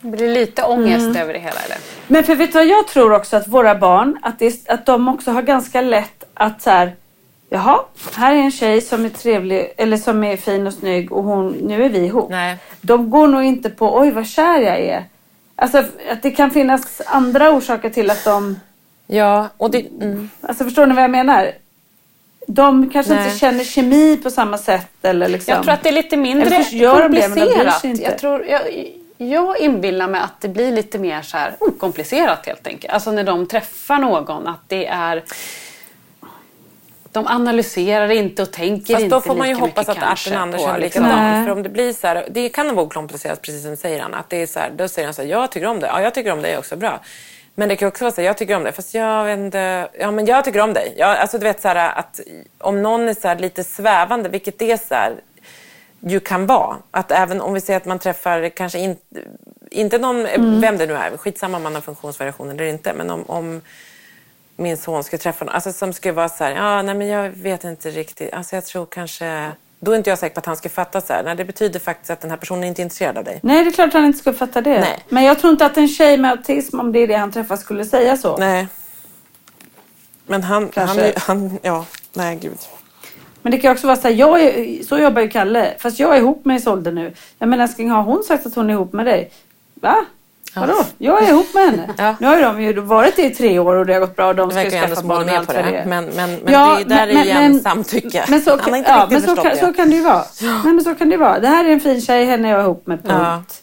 Det blir lite ångest Mm. över det hela eller? Men för vet du vad jag tror också att våra barn, att, det, är- att de också har ganska lätt att så här, jaha, här är en tjej som är trevlig, eller som är fin och snygg och hon, nu är vi ihop. Nej. De går nog inte på, oj vad kär jag är. Alltså att det kan finnas andra orsaker till att de, Ja, och det... Mm. alltså förstår ni vad jag menar? De kanske Nej. inte känner kemi på samma sätt eller liksom. Jag tror att det är lite mindre det, komplicerat. Jag, tror, jag, jag inbillar mig att det blir lite mer så här okomplicerat helt enkelt. Alltså när de träffar någon, att det är... De analyserar inte och tänker Fast inte då får man ju hoppas att Arten Andersson på, är liksom. likadan. Nej. För om det blir så här, det kan vara okomplicerat precis som säger Anna. Att det är så här, då säger han så här, jag tycker om dig. Ja, jag tycker om dig också, bra. Men det kan också vara så här, jag tycker om dig, fast jag vet inte, ja men jag tycker om dig. Jag, alltså du vet så här att om någon är så här lite svävande, vilket det är så här, ju kan vara. Att även om vi säger att man träffar kanske inte, inte någon, vem det nu är, skitsamma om man har funktionsvariation eller inte, men om, om min son skulle träffa någon, alltså som skulle vara så här, ja nej men jag vet inte riktigt, alltså jag tror kanske, då är inte jag säker på att han skulle fatta så här, nej det betyder faktiskt att den här personen är inte är intresserad av dig. Nej, det är klart att han inte skulle fatta det. Nej. Men jag tror inte att en tjej med autism, om det är det han träffar, skulle säga så. Nej. Men han, han, Kanske. är- han, ja, nej gud. Men det kan också vara så här, jag är, så jobbar ju Kalle. Fast jag är ihop med Isolde nu. Jag menar älskling, har hon sagt att hon är ihop med dig? Va? Vadå? Jag är ihop med henne. Ja. Nu har de ju varit det i tre år och det har gått bra och de ska ju skaffa är barn och allt vad det. är. Men, men, men Ja, det där men- är igen men- samtycke. Men så, kan, ja, men så, kan, så kan det ju vara. Nej, men så kan det vara. Det här är en fin tjej, henne är jag ihop med, punkt.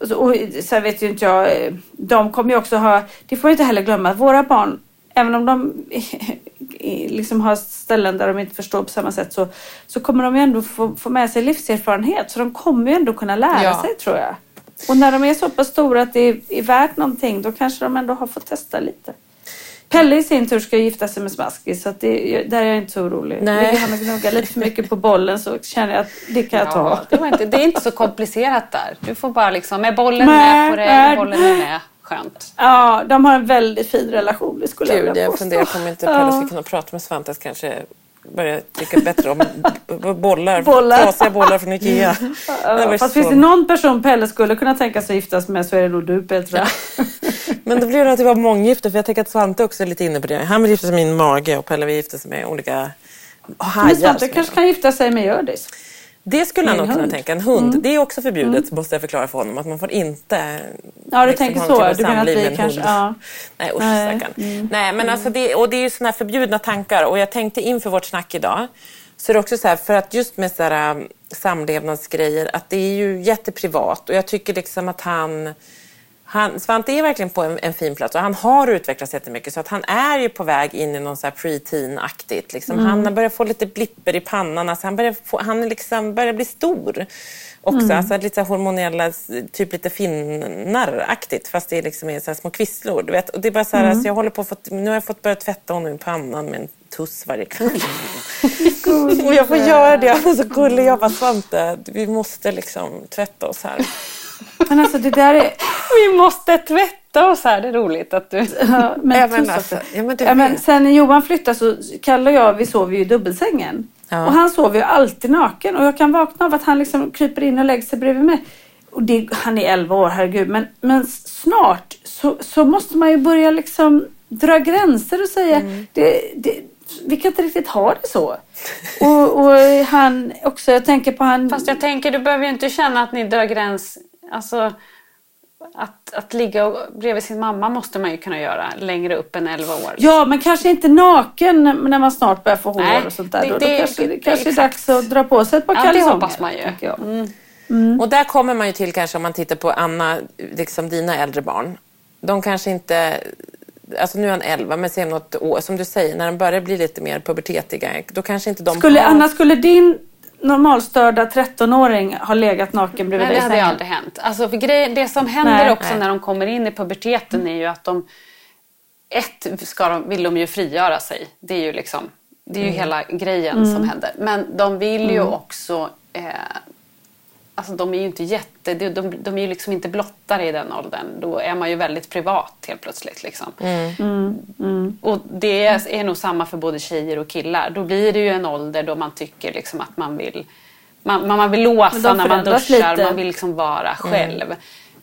Ja. Och sen vet ju inte jag, eh, de kommer ju också ha, det får vi inte heller glömma, att våra barn, även om de liksom har ställen där de inte förstår på samma sätt så, så kommer de ju ändå få, få med sig livserfarenhet. Så de kommer ju ändå kunna lära Ja. sig tror jag. Och när de är så pass stora att det är, är värt någonting då kanske de ändå har fått testa lite. Pelle i sin tur ska gifta sig med Smaskis så det, där är jag inte så orolig. Nej. Ligger han och gnuggar lite för mycket på bollen så känner jag att det kan jag ta. Ja, det, var inte, det är inte så komplicerat där. Du får bara liksom, är bollen Nej, med på det? nej. Bollen är med? Skönt. Ja, de har en väldigt fin relation, det skulle jag Gud, vilja jag påstå. funderar på om inte Pelle skulle kunna prata med Svante kanske börja tycka bättre om bollar, Bollar. trasiga bollar från Ikea. Det var Ja, fast så- finns det någon person Pelle skulle kunna tänka sig giftas med så är det nog du Petra. Men då blir det att det var månggifte, för jag tänker att Svante också är lite inne på det. Han vill gifta sig med min mage och Pelle vill gifta sig med olika hajar. Men Svante kanske kan gifta sig med Hjördis. Det skulle han nog kunna tänka. En hund, det är också förbjudet måste jag förklara för honom. Att man får inte Ja, du liksom tänker så. typ Du menar att vi kanske... Ja. Nej usch Nej. stackarn. Nej men alltså det, och det är ju sådana här förbjudna tankar och jag tänkte inför vårt snack idag så är det också så här för att just med så här, um, samlevnadsgrejer att det är ju jätteprivat och jag tycker liksom att han han, Svante är verkligen på en, en fin plats och han har utvecklats jättemycket så att han är ju på väg in i någon så här pre-teen-aktigt. Liksom. Han har börjat få lite blipper i pannan, alltså han, börjar få, han liksom börjar bli stor. Också, alltså lite så hormonella, typ lite finnar-aktigt fast det liksom är så små kvisslor. Du vet? Och det är bara så här, alltså jag håller på att få, nu har jag fått börja tvätta honom i pannan med en tuss varje kväll. och jag får göra det. Han är så gullig. Jag bara, Svante, vi måste liksom tvätta oss här. Men alltså det där är... Vi måste tvätta oss här. Det är roligt att du... Ja, men, Ja, men alltså, ja, men du ja, men sen när Johan flyttade så Kalle och jag vi sov ju i dubbelsängen. Ja. Och han sover ju alltid naken och jag kan vakna av att han liksom kryper in och lägger sig bredvid mig. Och det, han är 11 år, herregud. Men, men snart så, så måste man ju börja liksom dra gränser och säga mm. det, det, vi kan inte riktigt ha det så. Och, och, han också, jag tänker på han... Fast jag tänker, du behöver ju inte känna att ni drar gräns. Alltså, att, att ligga bredvid sin mamma måste man ju kunna göra längre upp än 11 år. Ja, men kanske inte naken när man snart börjar få hår Nej, och sånt där. Det, då, det, då kanske det kanske är dags att dra på sig ett par ja, kalsonger. det hoppas man ju. Mm. Mm. Och där kommer man ju till kanske om man tittar på Anna, liksom dina äldre barn. De kanske inte alltså nu är han 11, men sen något år, som du säger, när de börjar bli lite mer pubertetiga, då kanske inte de skulle, har... Anna, skulle din normalstörda 13-åring ha legat naken bredvid dig i sängen? Nej, det hade aldrig hänt. Alltså, för grej, det som händer nej, också nej. när de kommer in i puberteten är ju att de... Ett, ska de, vill de ju frigöra sig. Det är ju liksom... Det är ju mm. hela grejen mm. som händer. Men de vill ju mm. också eh, Alltså de är ju inte jätte, de, de, de är ju liksom inte blottare i den åldern. Då är man ju väldigt privat helt plötsligt. Liksom. Mm. Mm. Mm. Och det är nog samma för både tjejer och killar. Då blir det ju en ålder då man tycker liksom att man vill, man, man vill låsa när man duschar, lite. man vill liksom vara mm. själv.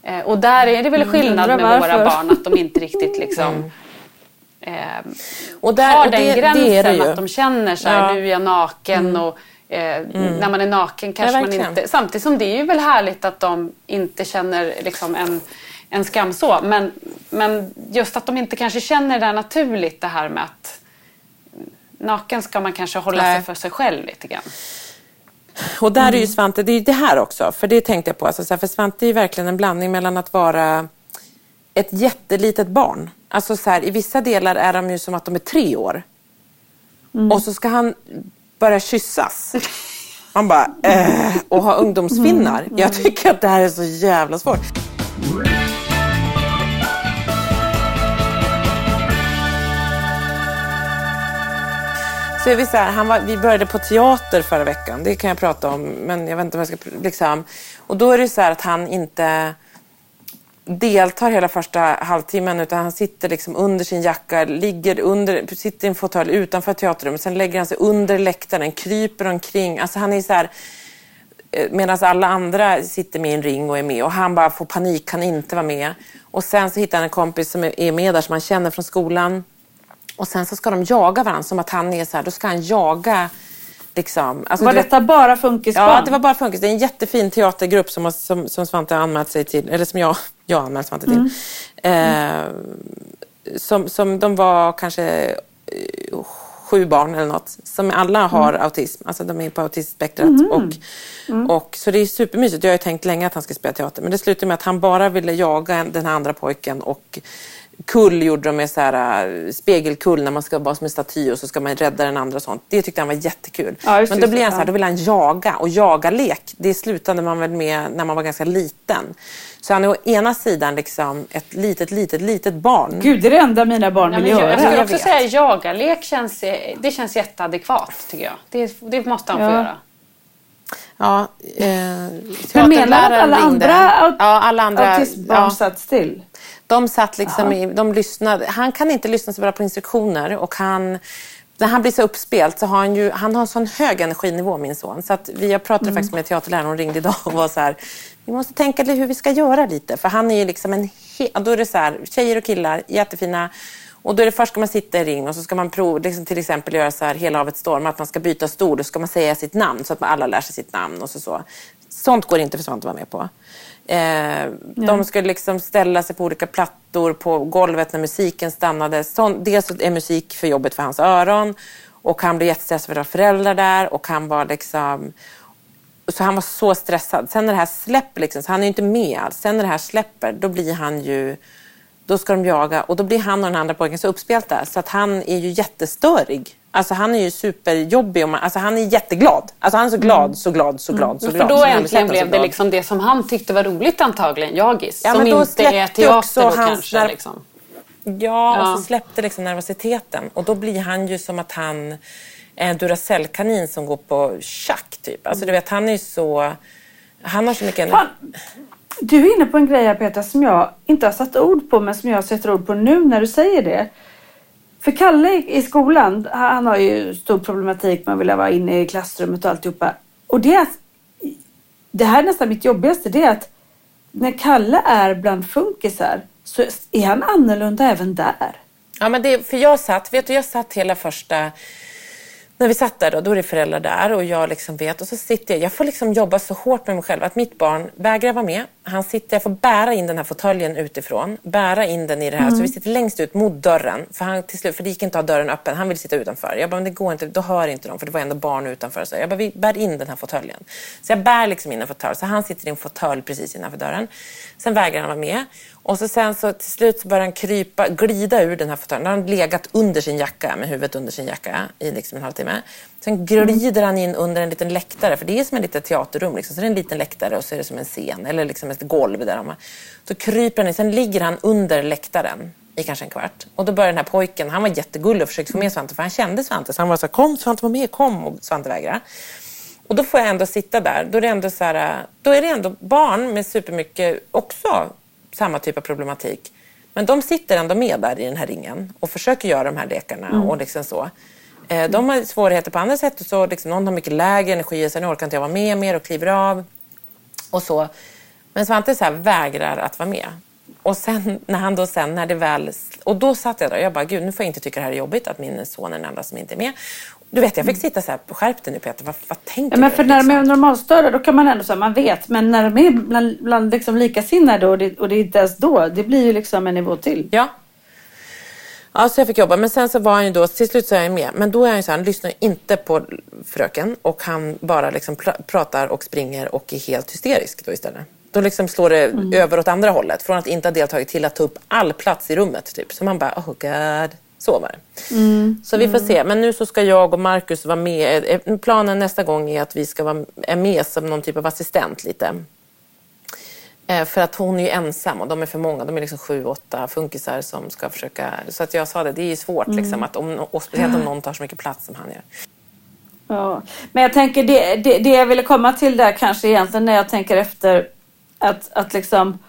Eh, och där är det väl mm, skillnad med varför. våra barn att de inte riktigt liksom eh, och där, har den det, gränsen det det att de känner så här, ja. nu är jag naken och mm. När man är naken kanske ja, man inte... Samtidigt som det är ju väl härligt att de inte känner liksom en, en skam så. Men, men just att de inte kanske känner det naturligt det här med att naken ska man kanske hålla Nej. sig för sig själv lite grann. Och där är ju mm. Svante, det är ju det här också, för det tänkte jag på. Alltså, för Svante är ju verkligen en blandning mellan att vara ett jättelitet barn. Alltså så här, I vissa delar är de ju som att de är tre år. Mm. Och så ska han börja kyssas. Man bara, äh, och ha ungdomsfinnar. Mm. Jag tycker att det här är så jävla svårt. Så vi, så här, han var, vi började på teater förra veckan, det kan jag prata om, men jag vet inte vad jag ska... Liksom. Och då är det så här att han inte deltar hela första halvtimmen utan han sitter liksom under sin jacka, ligger under, sitter i en fåtölj utanför teaterrummet. Sen lägger han sig under läktaren, kryper omkring. Alltså han är så här, eh, Medan alla andra sitter med i en ring och är med och han bara får panik, kan inte vara med. Och sen så hittar han en kompis som är med där som han känner från skolan. Och sen så ska de jaga varandra som att han är så här, då ska han jaga Liksom. Alltså, var detta vet, bara funkisbarn? Ja, det var bara funkis. Det är en jättefin teatergrupp som, som, som Svante anmält sig till, eller som jag, jag anmält Svante till. Mm. Eh, som, som de var kanske eh, sju barn eller något, som alla har mm. autism. Alltså de är på autismspektrat. Mm. Och, mm. och, så det är supermysigt. Jag har ju tänkt länge att han ska spela teater. Men det slutade med att han bara ville jaga den här andra pojken och kull gjorde de med så här, äh, spegelkull när man ska vara som en staty och så ska man rädda den andra och sånt. Det tyckte han var jättekul. Ja, Men då blir han så här, då vill han jaga och jaga-lek. Det slutade man väl med när man var ganska liten. Så han är å ena sidan liksom ett litet, litet, litet barn. Gud, det är det enda mina barn vill göra. Jag skulle också jag säga jaga-lek känns, det känns jätteadekvat tycker jag. Det, det måste han ja. få göra. Ja, eh, Men menar att alla andra, ja, alla andra autismbarn ja. satt still? De satt liksom i, de lyssnade. Han kan inte lyssna så bra på instruktioner och han när han blir så uppspelt så har han ju, han har en sån hög energinivå min son. Så att vi, jag pratade mm. faktiskt med teaterläraren, hon ringde idag och var så här, vi måste tänka hur vi ska göra lite. För han är ju liksom en, då är det så här, tjejer och killar, jättefina. Och då är det först ska man sitta i ring och så ska man prova, liksom till exempel göra så här hela havet storm, att man ska byta stol. Då ska man säga sitt namn så att alla lär sig sitt namn och så. så. Sånt går inte för sånt att vara med på. Eh, de skulle liksom ställa sig på olika plattor på golvet när musiken stannade. Så, dels är musik för jobbet för hans öron och han blev jättestressad för att ha föräldrar där och han var liksom så han var så stressad. Sen när det här släpper, liksom, så han är ju inte med alls. Sen när det här släpper, då blir han ju då ska de jaga och då blir han och den andra pojken så uppspelta så att han är ju jättestörig. Alltså han är ju superjobbig och man, alltså han är jätteglad. Alltså han är så glad, mm. så glad, så glad, mm. så glad. För då äntligen blev det liksom det som han tyckte var roligt antagligen, jagis. Ja, som inte är teater då kanske. Där, liksom. ja, ja, och så släppte liksom nervositeten. Och då blir han ju som att han är en Duracell-kanin som går på schack typ. Alltså du vet, han är ju så... Han har så mycket... Fan. Du är inne på en grej här Peter som jag inte har satt ord på men som jag sätter ord på nu när du säger det. För Kalle i skolan, han har ju stor problematik med att vilja vara inne i klassrummet och alltihopa. Och det är att, det här är nästan mitt jobbigaste, det är att när Kalle är bland funkisar så är han annorlunda även där. Ja, men det, för jag satt, vet du, jag satt hela första när vi satt där då, då är det föräldrar där och jag liksom vet och så sitter jag, jag får liksom jobba så hårt med mig själv att mitt barn vägrar vara med. Han sitter, jag får bära in den här fåtöljen utifrån, bära in den i det här mm. så vi sitter längst ut mot dörren för, han, till slut, för det gick inte att ha dörren öppen, han vill sitta utanför. Jag bara, men det går inte, då hör inte de för det var ändå barn utanför. Så jag bara, vi bär in den här fåtöljen. Så jag bär liksom in en fåtölj, så han sitter i en fåtölj precis innanför dörren. Sen vägrar han vara med och så sen så till slut så börjar han krypa, glida ur den här fåtöljen. Han har legat under sin jacka, med huvudet under sin jacka i liksom en halvtimme. Sen glider han in under en liten läktare, för det är som ett litet teaterrum. Liksom. Så det är en liten läktare och så är det som en scen, eller liksom ett golv där. Så kryper han in, sen ligger han under läktaren i kanske en kvart. Och då börjar den här pojken, han var jättegullig och försökte få med Svante, för han kände Svante. Så han var så här, kom Svante, var med, kom. Och Svante vägrade. Och då får jag ändå sitta där. Då är det ändå, så här, då är det ändå barn med supermycket också samma typ av problematik. Men de sitter ändå med där i den här ringen och försöker göra de här lekarna. Mm. och liksom så. Eh, de har svårigheter på andra sätt. Och så, liksom, någon har mycket lägre energi och sen orkar inte jag vara med mer och kliver av. Och så. Men Svante så här, vägrar att vara med. Och sen när han då sen, när det väl... Och då satt jag där och jag bara, gud nu får jag inte tycka det här är jobbigt att min son är den enda som inte är med. Du vet, jag fick sitta så här, skärp dig nu Peter, vad, vad tänker ja, men för du? När liksom? de är normalstörda då kan man ändå säga, man vet. Men när de är bland, bland liksom likasinnade och det, och det är inte ens då, det blir ju liksom en nivå till. Ja. Ja, så jag fick jobba. Men sen så var han ju då, till slut så är jag med. Men då är han ju så här, han lyssnar inte på fröken och han bara liksom pr pratar och springer och är helt hysterisk då istället. Då liksom slår det mm. över åt andra hållet. Från att inte ha deltagit till att ta upp all plats i rummet. Typ. Så man bara, oh god. Så var det. Mm. Så vi får se. Men nu så ska jag och Markus vara med. Eh, planen nästa gång är att vi ska vara med som någon typ av assistent lite. Eh, för att hon är ju ensam och de är för många. De är liksom sju, åtta funkisar som ska försöka... Så att jag sa det, det är ju svårt mm. liksom, att om, och speciellt om någon tar så mycket plats som han gör. Ja. Men jag tänker det, det, det jag ville komma till där kanske egentligen när jag tänker efter att, att liksom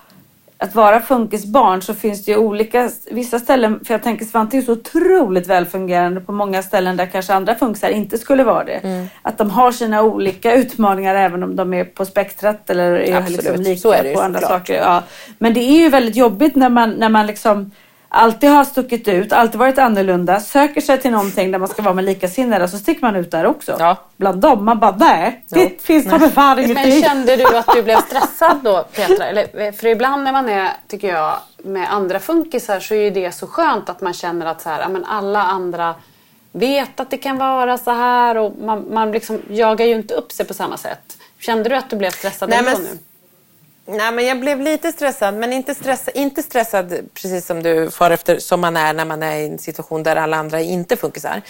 att vara funkisbarn så finns det ju olika, vissa ställen, för jag tänker Svante är så otroligt välfungerande på många ställen där kanske andra funkisar inte skulle vara det. Mm. Att de har sina olika utmaningar även om de är på spektrat eller är liksom lika är på andra saker. Ja. Men det är ju väldigt jobbigt när man, när man liksom alltid har stuckit ut, alltid varit annorlunda, söker sig till någonting där man ska vara med likasinnade så sticker man ut där också. Ja. Bland dem. Man bara, nej, det jo. finns ta mig fan ingenting. Men kände du att du blev stressad då Petra? Eller, för ibland när man är, tycker jag, med andra funkisar så är ju det så skönt att man känner att så här, men alla andra vet att det kan vara så här och man, man liksom jagar ju inte upp sig på samma sätt. Kände du att du blev stressad nej, men, nu? Nej, men jag blev lite stressad, men inte stressad, inte stressad precis som du far efter, som man är när man är i en situation där alla andra inte funkisar.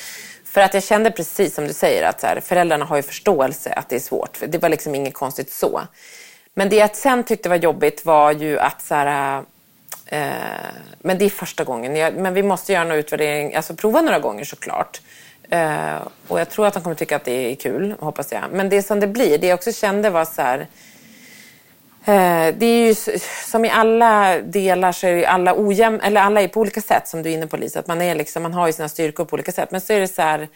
För att jag kände precis som du säger att så här, föräldrarna har ju förståelse att det är svårt. Det var liksom inget konstigt så. Men det jag sen tyckte var jobbigt var ju att så här, eh, men det är första gången. Jag, men vi måste göra en utvärdering, alltså prova några gånger såklart. Eh, och jag tror att de kommer tycka att det är kul, hoppas jag. Men det som det blir, det jag också kände var så här, Eh, det är ju som i alla delar så är ju alla ojämn, eller alla är på olika sätt som du är inne på Lisa. Att man, är liksom, man har ju sina styrkor på olika sätt. Men så är det så här,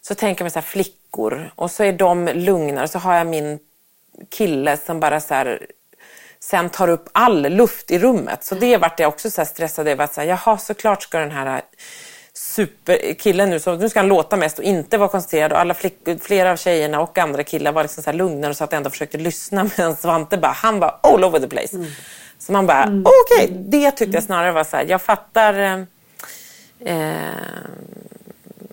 så tänker man så här flickor och så är de lugnare. och Så har jag min kille som bara så här, sen tar upp all luft i rummet. Så det vart jag också så stressad över att jaha såklart ska den här superkillen nu, så nu ska han låta mest och inte vara koncentrerad. Och alla flickor, flera av tjejerna och andra killar var liksom så här lugnare och så att ändå försökte lyssna medan Svante bara, han var all over the place. Mm. Så man bara, mm. okej, okay. det tyckte jag snarare var så här, jag fattar eh,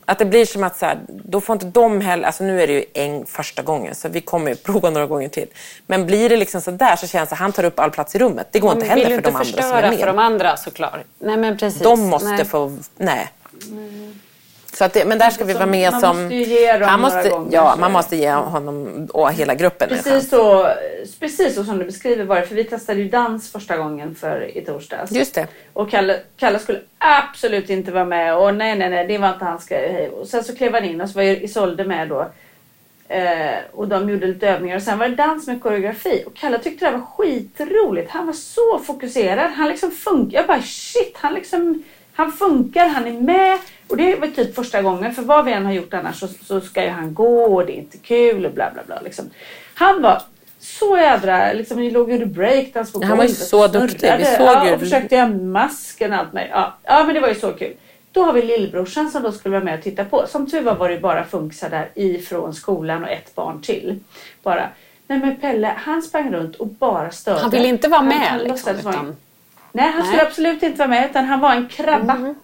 att det blir som att så här, då får inte de heller, alltså nu är det ju en första gången så vi kommer ju prova några gånger till. Men blir det liksom så där så känns det att han tar upp all plats i rummet. Det går inte heller för de andra som är med. vill inte förstöra för de andra såklart. Nej men precis. De måste nej. få, nej. Så att det, men där ska vi vara med man som... Man måste ju ge dem han måste, gånger, Ja, man måste ge honom och hela gruppen precis så, precis så som du beskriver var det. För vi testade ju dans första gången för i torsdags. Just det. Och Kalle, Kalle skulle absolut inte vara med. Och nej, nej, nej, det var inte hans grej. Och sen så klev han in och så var Isolde med då. Eh, och de gjorde lite övningar och sen var det dans med koreografi. Och Kalle tyckte det var skitroligt. Han var så fokuserad. Han liksom funkar. Jag bara shit, han liksom han funkar, han är med. Och det var typ första gången, för vad vi än har gjort annars så, så ska ju han gå och det är inte kul och bla bla bla. Liksom. Han var så jädra, liksom vi låg och gjorde breakdance på Han var ju så duktig. Vi såg ja, och försökte göra masken och allt med. Ja, ja, men det var ju så kul. Då har vi lillbrorsan som då skulle vara med och titta på. Som tur var var det bara funkisar där ifrån skolan och ett barn till. Bara. Nej men Pelle, han sprang runt och bara störde. Han ville inte vara med. Han, han liksom, utan... Nej, han skulle absolut inte vara med utan han var en krabba. Mm.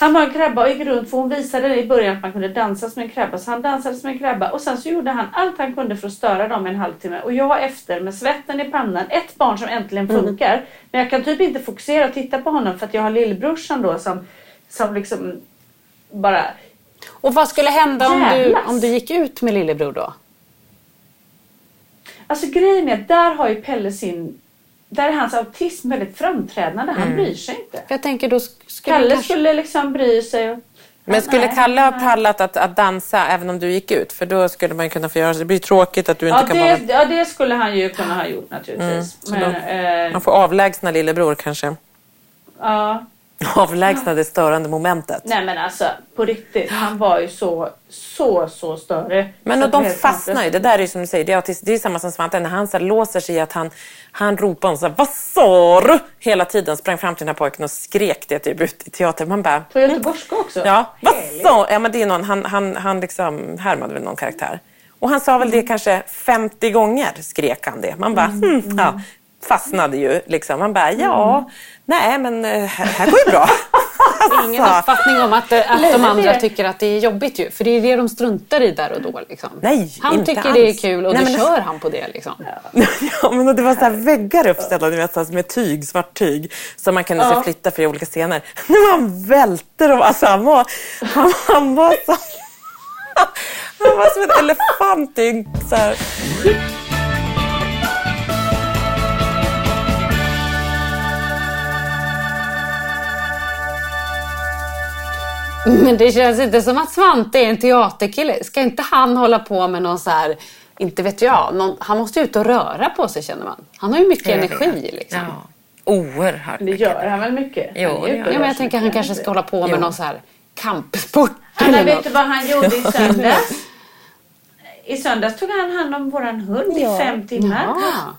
Han var en krabba och gick runt för hon visade i början att man kunde dansa som en krabba. Så han dansade som en krabba och sen så gjorde han allt han kunde för att störa dem en halvtimme. Och jag efter med svetten i pannan. Ett barn som äntligen Mm. funkar. Men jag kan typ inte fokusera och titta på honom för att jag har lillbrorsan då som, som liksom bara... Och vad skulle hända om du, om du gick ut med lillebror då? Alltså grejen är att där har ju Pelle sin... Där är hans autism väldigt framträdande. Han bryr sig inte. Jag tänker då sk- skulle Kalle kanske... skulle liksom bry sig. Och... Men skulle Nej, Kalle ha pallat att, att dansa även om du gick ut? För då skulle man ju kunna få göra. Det blir tråkigt att du inte Ja kan det, vara... ja, det skulle han ju kunna ha gjort naturligtvis. så Men, då- eh, Man får avlägsna lillebror kanske. ja, Avlägsna det störande momentet. nej men alltså på riktigt. Han var ju så, så, så störig. Men och de fastnar ju. Det där är ju som du säger, det är, autism, det är samma som Svante. När han så här låser sig i att han, han ropar så här, vad sa du? Hela tiden sprang fram till den här pojken och skrek det typ ut i teatern. Man bara, På göteborgska också. ja, vad sa Ja men det är någon, han, han, han liksom härmade väl någon karaktär. Och han sa väl det kanske 50 gånger skrek han det. Man bara, hmm, ja, fastnade ju liksom. Man bara, ja, nej men eh, här, går ju bra. Ingen Alltså, uppfattning om att, eh, att de andra tycker att det är jobbigt ju. För det är det de struntar i där och då. Liksom. Nej, han inte tycker det är alls. kul och Nej, då men- kör han på det. Liksom. Ja, men det var så här väggar uppställda ni vet, med tyg, svart tyg som man kunde så flytta för i olika scener. När man välte dem, alltså han var, han, han var så... Han var som en elefant i en så här... Men det känns inte som att Svante är en teaterkille. Ska inte han hålla på med någon så här, inte vet jag, någon, han måste ut och röra på sig känner man. Han har ju mycket energi liksom. Ja, oerhört Det gör han väl mycket? Jo, Han Ja, men jag tänker han mycket. kanske ska hålla på med Jo. någon så här kampsport eller vet något. du vad han gjorde i söndags? I söndags tog han hand om våran hund i fem timmar. Ja.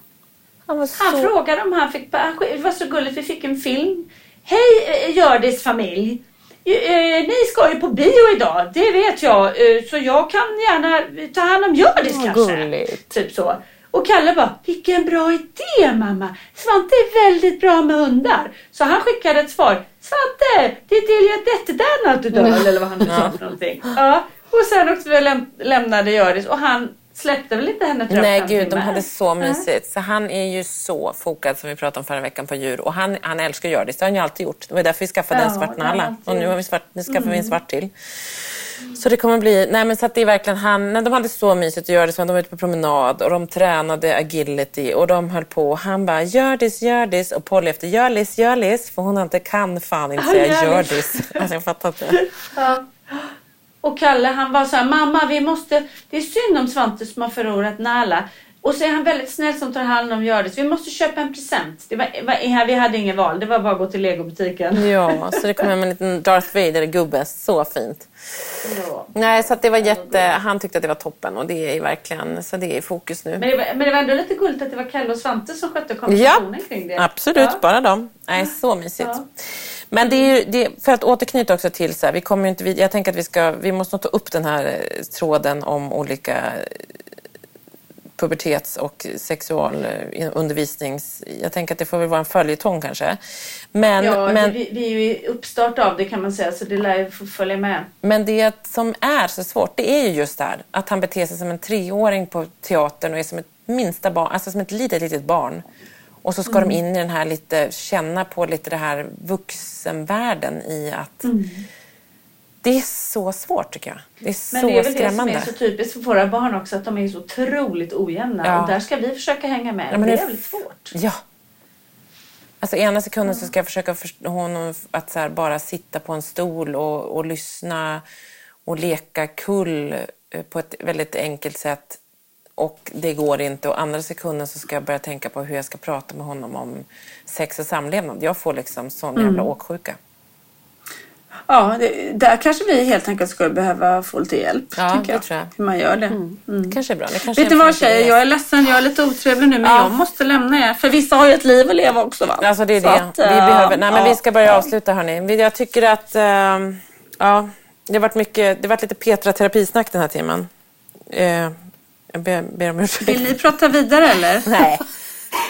Han var Han så... frågade om han fick... han Det var så gulligt, vi fick en film. Hej eh, Hjördis familj! Eh, Ni ska ju på bio idag, det vet jag. Eh, Så jag kan gärna ta hand om Hjördis Vad kanske. gulligt. Typ så. Och Kalle bara, vilken bra idé mamma! Svante är väldigt bra med hundar. Så han skickade ett svar. Svante, det är till detta där något idag. Eller vad han nu sa för någonting. Ja. Och sen också läm- lämnade Hjördis och han släppte väl inte henne tror Nej gud, de hade så mysigt. Så han är ju så fokad som vi pratade om förra veckan på djur. Och han, han älskar att göra det. Det har han ju alltid gjort. Det var därför vi skaffade Ja, en svart nalla. Och nu, har vi svart, nu skaffar vi en svart till. Så det kommer bli, nej men så det är verkligen han, nej, de hade så mysigt att göra det. Så de var ute på promenad och de tränade agility och de höll på. Han bara, gör this, gör this. Och Polly efter, görlis, görlis. För hon inte kan fan inte säga gör this. Alltså jag fattar inte. Ja. Och Kalle han var så här, mamma vi måste, det är synd om Svante som har förlorat Nala. Och så är han väldigt snäll som tar hand om Hjördis. Vi måste köpa en present. Det var, vi hade ingen val, det var bara att gå till legobutiken. Ja, så det kom hem en liten Darth Vader-gubbe. Så fint. Ja. Nej, så det var jätte... Han tyckte att det var toppen och det är verkligen... Så det är i fokus nu. Men, det var, men det var ändå lite gulligt att det var Kalle och Svante som skötte konversationen kring det. Absolut, Ja. bara dem. Nej, så mysigt. Ja. Men det är det, för att återknyta också till så här, vi kommer inte, jag tänker att vi ska, vi måste nog ta upp den här eh, tråden om olika eh, pubertets och sexualundervisnings... Jag tänker att det får väl vara en följetong kanske. Men, Ja, men, vi, vi är ju i uppstart av det kan man säga så det lär ju få följa med. Men det som är så svårt, det är ju just det här att han beter sig som en treåring på teatern och är som ett minsta barn, alltså som ett litet, litet barn. Och så ska de in i den här lite, känna på lite det här vuxenvärlden i att det är så svårt tycker jag. Det är Men så det är väl skrämmande. det som är så typiskt för våra barn också att de är så otroligt ojämna Ja. och där ska vi försöka hänga med. Ja, men det är jävligt svårt. Ja. Alltså ena sekunden så ska jag försöka förstå honom att så här bara sitta på en stol och, och lyssna och leka kull eh, på ett väldigt enkelt sätt och det går inte. Och andra sekunden så ska jag börja tänka på hur jag ska prata med honom om sex och samlevnad. Jag får liksom sån jävla åksjuka. Ja, det, där kanske vi helt enkelt skulle behöva få lite hjälp. Ja, jag. det tror jag. Hur man gör det. Mm. kanske är bra. Det Vet en vad tjejer, jag är ledsen, jag är lite otrevlig nu men Ja. jag måste lämna er. För vissa har ju ett liv att leva också va? Alltså det är Så det. att, vi eh, behöver, nej, men ja. vi ska börja avsluta hörni. Jag tycker att ehm, ja, det har varit mycket, det har varit lite Petra terapisnack den här timmen. Eh, jag ber, ber om ursäkt. Vill ni prata vidare eller? Nej.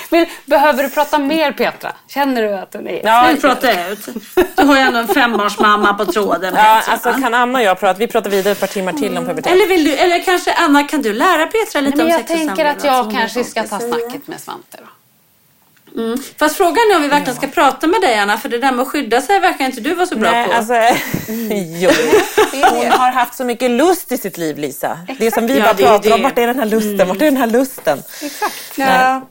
Vill, behöver du prata mer Petra? Känner du att den är... Ja, Nu pratar jag ut. Du har ju ändå en femårsmamma på tråden. Ja, alltså kan Anna och jag prata? Vi pratar vidare ett par timmar till om pubertet. eller, vill du, eller kanske Anna, kan du lära Petra lite Nej, men om jag sex och tänker att samlevnad jag kanske hon ska ta snacket med Svante då. Mm. Fast frågan är om vi verkligen ska prata med dig Anna, för det där med att skydda sig verkar inte du vara så bra Nej, på. alltså, jo. Hon har haft så mycket lust i sitt liv, Lisa. Det som vi Ja, bara det pratar om, vart är den här lusten? Vart är den här lusten? ja.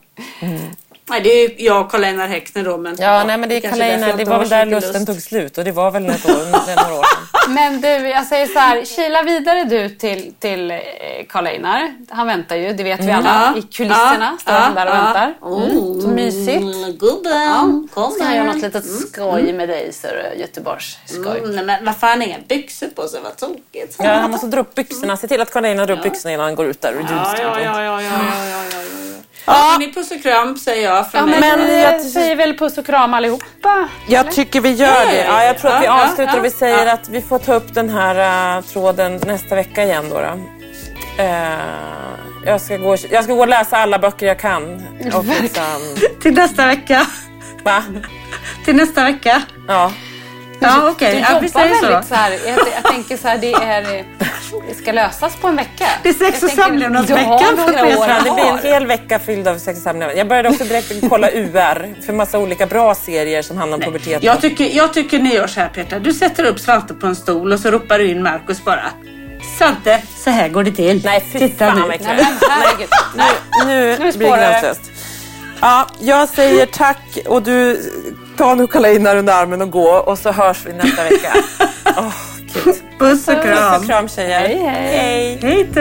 Nej, det är jag och Karl-Einar Häckner då. Men, Ja, nej men det är Karl-Einar, jag det var väl där lusten lust. tog slut och det var väl något år, några år sedan. Men du, jag säger så här, kila vidare du till, till eh, Karl-Einar. Han väntar ju, det vet vi alla. I kulisserna står han där och väntar. Oh, Så mysigt. Gubben, kom Ska han göra något litet skoj med dig, så är det Göteborgs skoj. Mm, nej, men vad fan är byxor på sig? Vad tokigt. Ja, han måste dra upp byxorna. Se till att Karl-Einar drar upp byxorna innan han går ut där ur Ja, ja, ja, ja, ja, ja, ja, ja, ja. Men puss och kram säger jag från Ja, mig. men, Men vi jag- säger väl puss och kram allihopa. Jag tycker vi gör det. Ja, jag tror att vi Ja, avslutar och vi säger att vi får ta upp den här uh, tråden nästa vecka igen. Då, då. Eh, jag, ska gå, jag ska gå och läsa alla böcker jag kan. Och liksom, Till nästa vecka. va? Till nästa vecka. Ja. Ja, okej. Du Ja, vi säger så. väldigt så här, jag, jag tänker så här, det är... Det ska lösas på en vecka. Det är sex och samlevnadsveckan för Petra. det blir en hel vecka fylld av sex och samlevnad. Jag började också direkt kolla UR för massa olika bra serier som handlar om pubertet. Jag tycker, jag tycker ni gör så här Petra. Du sätter upp Svante på en stol och så ropar du in Markus bara. Svante, så här går det till. Nej, fy Titta fan nu. vad herregud. Nu, nu, Nu blir det. gränslöst. Ja, jag säger tack och du tar nu Karl-Einar under armen och gå och så hörs vi nästa vecka. Gud. Puss och Puss kram. och kram tjejer. Hej, hej. hej. Hej då.